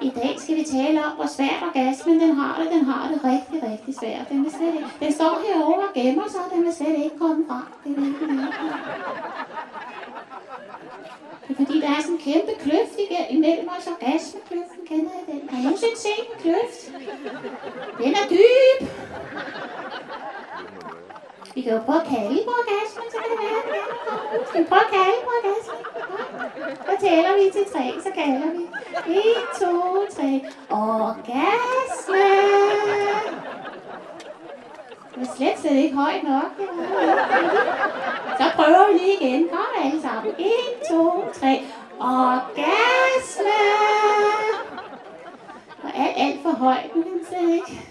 I dag skal vi tale om, hvor svært orgasmen den har det. Den har det rigtig, rigtig svært. Den, vil slet ikke, den står herovre og gemmer sig, og den vil slet ikke komme frem. Det er virkelig virkelig. Det er fordi, der er sådan en kæmpe kløft imellem os. Orgasmekløften, kender jeg den? Har I nogensinde set en kløft? Den er dyb. Vi kan jo prøve at kalde på orgasmen, så kan det være, at den Skal vi prøve at kalde på orgasmen? Så tæller vi til tre, så kalder vi. 1, 2, 3. Orgasme! Det er slet, slet ikke højt nok. Så prøver vi lige igen. Kom alle sammen. 1, 2, 3. Orgasme! Og alt, alt for højt. Nu kan man slet ikke.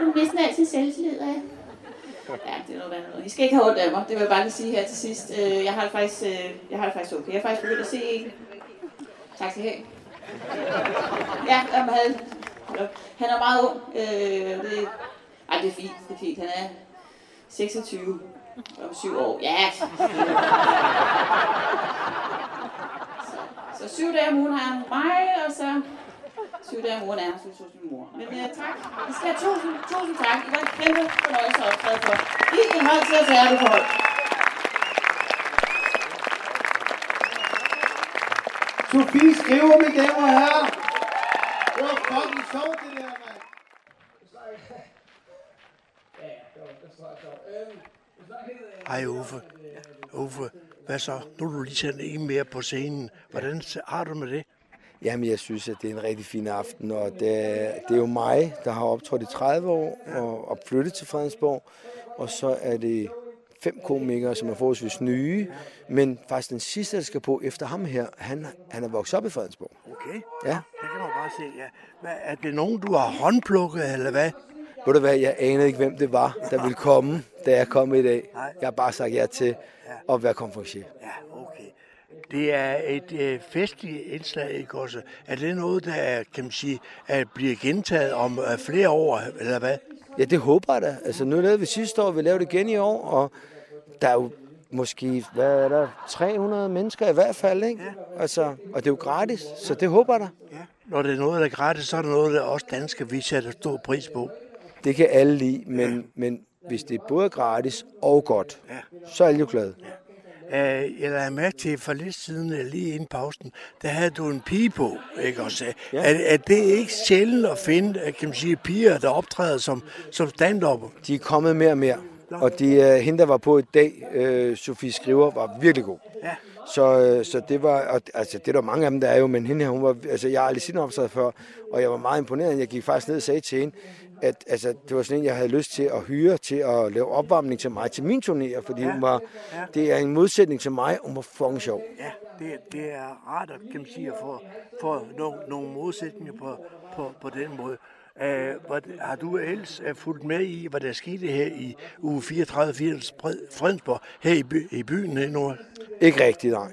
Nu mister altid selvtillid af. Ja, det er noget værd noget. I skal ikke have ondt af mig, det vil jeg bare lige sige her til sidst. Øh, jeg har det faktisk, øh, jeg har det faktisk okay. Jeg har faktisk begyndt at se en. Tak skal I have. Ja, jamen, han, han er meget ung. Øh, det, det er fint, det er fint. Han er 26 om syv år. Ja. Så, så syv dage om ugen har han mig, og så syv dage om ugen er han så min mor. Men uh, tak. I skal have tusind, tusind tak. I var en kæmpe fornøjelse at optræde for. I en hold til at tage det forhold. Sofie skriver, mine damer og herrer. Det var fucking sjovt, det der, mand. Hej Uffe. Uffe, hvad så? Nu er du lige sendt en mere på scenen. Hvordan har du med det? Jamen, jeg synes, at det er en rigtig fin aften, og det er, det er jo mig, der har optrådt i 30 år og, og flyttet til Fredensborg, og så er det fem komikere, som er forholdsvis nye, men faktisk den sidste, der skal på efter ham her, han, han er vokset op i Fredensborg. Okay, Ja, det kan man bare se. Ja. Hvad, er det nogen, du har håndplukket, eller hvad? Ved du hvad, jeg anede ikke, hvem det var, der ville komme, da jeg kom i dag. Jeg har bare sagt ja til at være konferencier. Det er et øh, festligt indslag, ikke også? Er det noget, der er, kan man sige, er, bliver gentaget om øh, flere år, eller hvad? Ja, det håber jeg da. Altså, nu lavede vi sidste år, vi lavede det igen i år, og der er jo måske, hvad er der, 300 mennesker i hvert fald, ikke? Altså, og det er jo gratis, så det håber jeg da. Når det er noget, der er gratis, så er det noget, der også danske vi sætter stor pris på. Det kan alle lide, men, men hvis det er både gratis og godt, så er alle jo glade. Øh, jeg lader mærke til, for lidt siden, øh, lige inden pausen, der havde du en pige på, ikke også? Ja. Er, er det ikke sjældent at finde, øh, kan man sige, piger, der optræder som, som stand-up? De er kommet mere og mere, og de, uh, hende, der var på i dag, uh, Sofie Skriver, var virkelig god. Ja. Så, så det var, og, altså det er der mange af dem, der er jo, men hende her, hun var, altså jeg har aldrig set hende optræde før, og jeg var meget imponeret, jeg gik faktisk ned og sagde til hende, at altså, det var sådan en, jeg havde lyst til at hyre til at lave opvarmning til mig, til min turnéer, fordi ja. hun var, Ja. det er en modsætning til mig, hun var fucking sjov. Ja, det, det er rart, at, kan man sige, at få, få nogle, nogle modsætninger på, på, på den måde. Uh, hvad, har du ellers uh, fulgt med i, hvad der skete her i uge 34 80 Fredensborg, her i, by, i byen her nu? Ikke rigtigt, nej.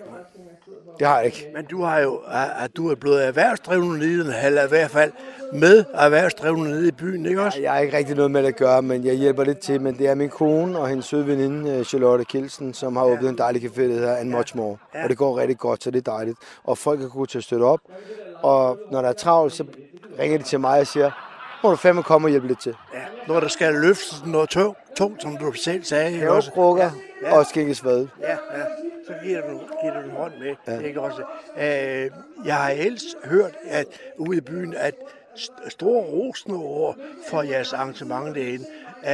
Det har jeg ikke. Men du har jo, at du er blevet erhvervsdrivende nede, eller i hvert fald med erhvervsdrivende nede i byen, ikke også? Jeg har ikke rigtig noget med det at gøre, men jeg hjælper lidt til. Men det er min kone og hendes søde veninde, øh, Charlotte Kielsen, som har åbnet en dejlig café, der hedder And Much More. Ja. Og det går rigtig godt, så det er dejligt. Og folk er gode til at støtte op. Og når der er travlt, så ringer de til mig og siger, må du fandme komme og hjælpe lidt til. Ja, når der skal løftes noget tungt, tungt som du selv sagde. Havekrukker Ja, ja, og skænkes hvad. Ja, ja. Så giver du, giver du en hånd med, Ja. ikke også? Øh, jeg har ellers hørt, at ude i byen, at st- store rosende ord for jeres arrangement derinde. Øh,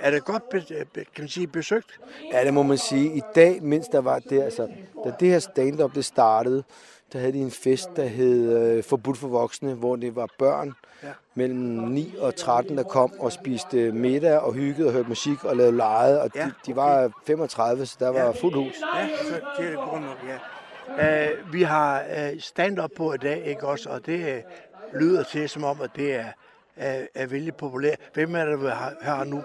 er det godt be, be, kan man sige, besøgt? Ja, det må man sige. I dag, mens der var det, altså, da det her stand-up det startede, der havde de en fest, der hed øh, Forbudt for Voksne, hvor det var børn. Mellem 9 og 13, der kom og spiste middag og hyggede og hørte musik og lavede leje. Og de, Ja, de var 35, så der var Ja. fuldt hus. Ja, så det er det godt nok, ja. Uh, vi har uh, stand-up på i dag, ikke også? Og det uh, lyder til som om, at det er, er, er vældig populært. Hvem er det, vi har, har nu?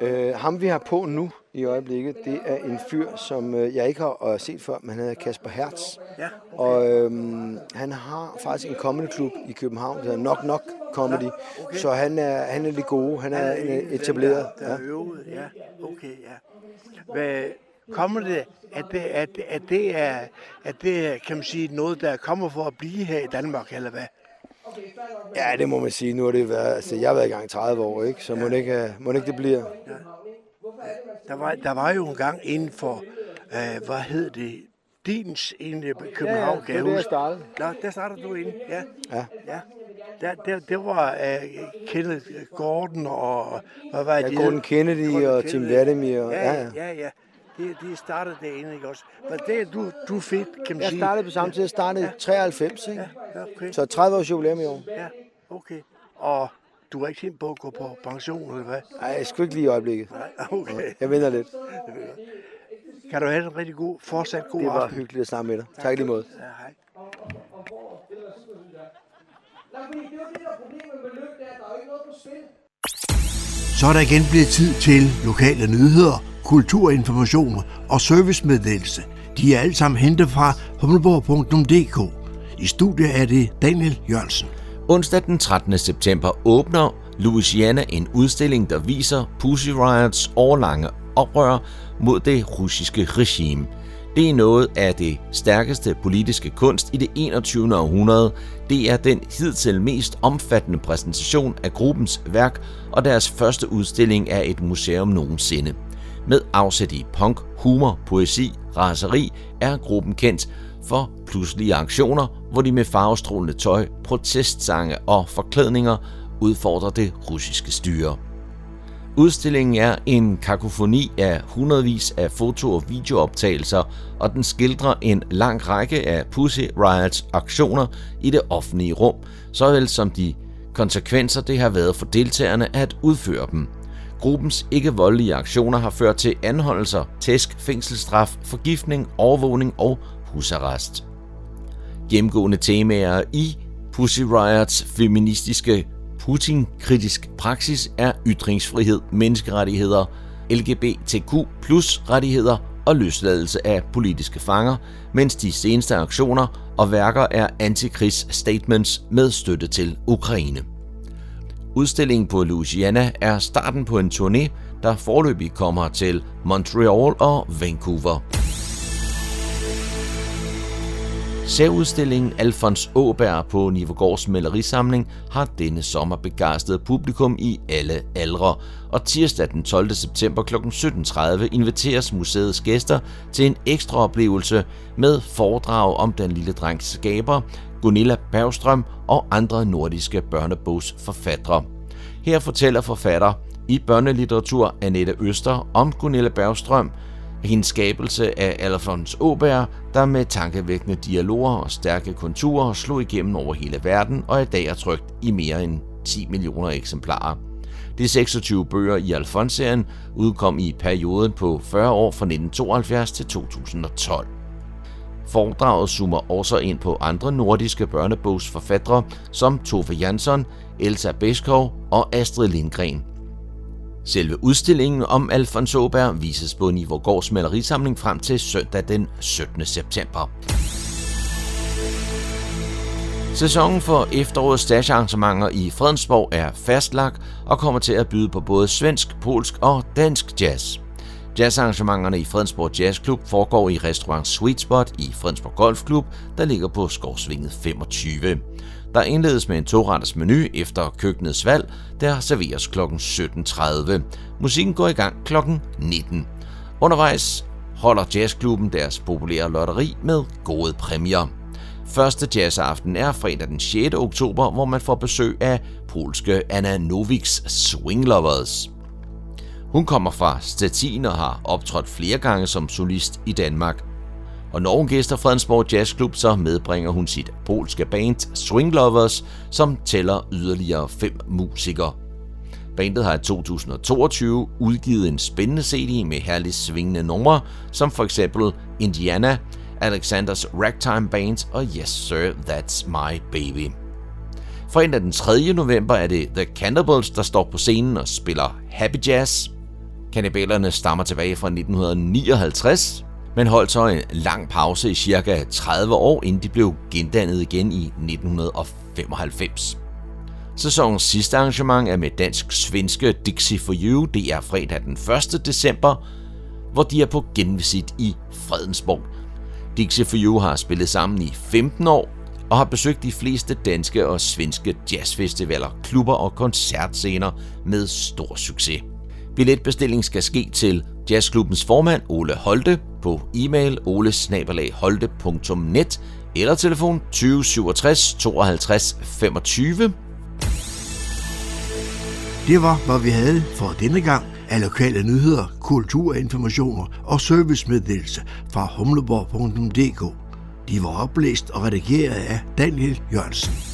Øh, ham vi har på nu i øjeblikket, det er en fyr, som øh, jeg ikke har øh, set før, men han hedder Kasper Hertz. Ja, Og øhm, han har faktisk en comedyklub i København, der hedder Knock Knock Comedy. okay. Så han er, han er lidt god, han er, Han er en, dem, etableret. Der, der er øvet, ja. Okay, ja. Hvad, kommer det, at det, at, at det er, at det er, kan man sige, noget, der kommer for at blive her i Danmark, eller hvad? Ja, det må man sige. Nu har det været, altså jeg har været i gang i 30 år, ikke? så må, det ikke, øh, må det ikke det bliver. Der var, der var jo en gang inden for, øh, hvad hed det, Dins inde i København, Ja, det var der, jeg huske. startede. Nå, der startede du inde, ja. Ja. ja. Der, der, det var uh, Kenneth Gordon og, hvad var Ja, det? Gordon Kennedy og Tim Vladimir. Og, Ja, ja, ja, ja. Ja. ja. De, de startede derinde, ikke også? Men det du, du fik, kan man Jeg sige. startede på samme tid. Jeg startede i 93, ikke? Ja, okay. Så 30 års jubilæum i år. Ja, okay. Og du er ikke tænkt på at gå på pension, eller hvad? Nej, jeg skulle ikke lige i øjeblikket. Nej, okay. Jeg venter lidt. Kan du have en rigtig god, fortsat god Det var aften? hyggeligt at snakke med dig. Tak i lige måde. Ja, hej. Det er jo det der problem med løb, det er, at der er jo ikke noget på spil. Så er der igen blevet tid til lokale nyheder, kulturinformationer og servicemeddelelse. De er alle sammen hentet fra humleborg.dk. I studiet er det Daniel Jørgensen. Onsdag den 13. september åbner Louisiana en udstilling, der viser Pussy Riots årlange oprør mod det russiske regime. Det er noget af det stærkeste politiske kunst i det 21. århundrede. Det er den hidtil mest omfattende præsentation af gruppens værk, og deres første udstilling er et museum nogensinde. Med afsæt i punk, humor, poesi, raseri er gruppen kendt for pludselige aktioner, hvor de med farvestrålende tøj, protestsange og forklædninger udfordrer det russiske styre. Udstillingen er en kakofoni af hundredvis af foto- og videooptagelser, og den skildrer en lang række af Pussy Riots aktioner i det offentlige rum, såvel som de konsekvenser, det har været for deltagerne at udføre dem. Gruppens ikke-voldelige aktioner har ført til anholdelser, tæsk, fængselsstraf, forgiftning, overvågning og husarrest. Gennemgående temaer i Pussy Riots feministiske Putin-kritisk praksis er ytringsfrihed, menneskerettigheder, LGBTQ plus rettigheder og løsladelse af politiske fanger, mens de seneste aktioner og værker er antikrigsstatements med støtte til Ukraine. Udstillingen på Louisiana er starten på en turné, der forløbig kommer til Montreal og Vancouver. Særudstillingen Alfons Åberg på Nivegårds malerisamling har denne sommer begejstret publikum i alle aldre, og tirsdag den 12. september kl. 17.30 inviteres museets gæster til en ekstra oplevelse med foredrag om den lille drengs skaber, Gunilla Bergstrøm og andre nordiske børnebogsforfattere. Her fortæller forfatter i børnelitteratur Annette Øster om Gunilla Bergstrøm, hendes skabelse af Alfons Åberg, der med tankevækkende dialoger og stærke konturer slog igennem over hele verden og i dag er trygt i mere end 10 millioner eksemplarer. De 26 bøger i Alfons-serien udkom i perioden på 40 år fra 1972 til 2012. Foredraget zoomer også ind på andre nordiske børnebogsforfattere som Tove Jansson, Elsa Beskov og Astrid Lindgren – Selve udstillingen om Alfons Åberg vises på Nivågårds malerisamling frem til søndag den 17. september. Sæsonen for efterårets stagearrangementer i Fredensborg er fastlagt og kommer til at byde på både svensk, polsk og dansk jazz. Jazzarrangementerne i Fredensborg Jazzklub foregår i restaurant Sweet Spot i Fredensborg Golfklub, der ligger på Skovsvinget 25. Der indledes med en toretters menu efter køkkenets valg, der serveres kl. 17.30. Musikken går i gang kl. 19. Undervejs holder jazzklubben deres populære lotteri med gode præmier. Første jazzaften er fredag den 6. oktober, hvor man får besøg af polske Anna Noviks Swing Lovers. Hun kommer fra Stettin og har optrådt flere gange som solist i Danmark. Og når hun gæster Fredensborg Jazzklub, så medbringer hun sit polske band Swing Lovers, som tæller yderligere fem musikere. Bandet har i 2022 udgivet en spændende CD med herligt svingende numre, som for eksempel Indiana, Alexanders Ragtime Band og Yes Sir, That's My Baby. Fredag den 3. november er det The Cannibals, der står på scenen og spiller Happy Jazz. Kannibalerne stammer tilbage fra 1959, men holdt så en lang pause i cirka 30 år, inden de blev gendannet igen i 1995. Sæsonens sidste arrangement er med dansk-svenske Dixie for You. Det er fredag den 1. december, hvor de er på genvisit i Fredensborg. Dixie for You har spillet sammen i 15 år og har besøgt de fleste danske og svenske jazzfestivaler, klubber og koncertscener med stor succes. Billetbestilling skal ske til jazzklubbens formand Ole Holte på e-mail olesnabelagholte.net eller telefon 20 67 52 25. Det var, hvad vi havde for denne gang af lokale nyheder, kulturinformationer og servicemeddelelse fra humleborg.dk. De var oplæst og redigeret af Daniel Jørgensen.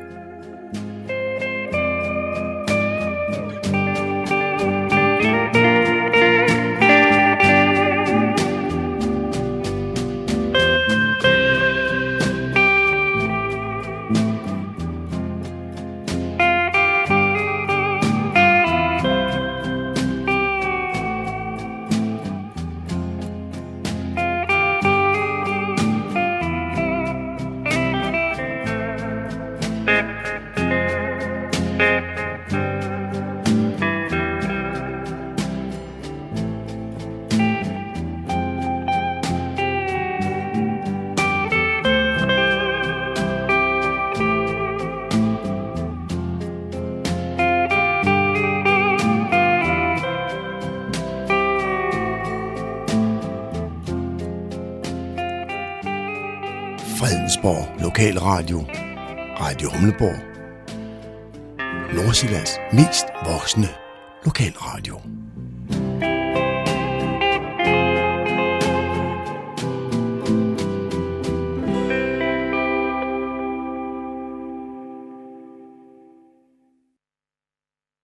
Humleborg, Nordsjællands mest voksne.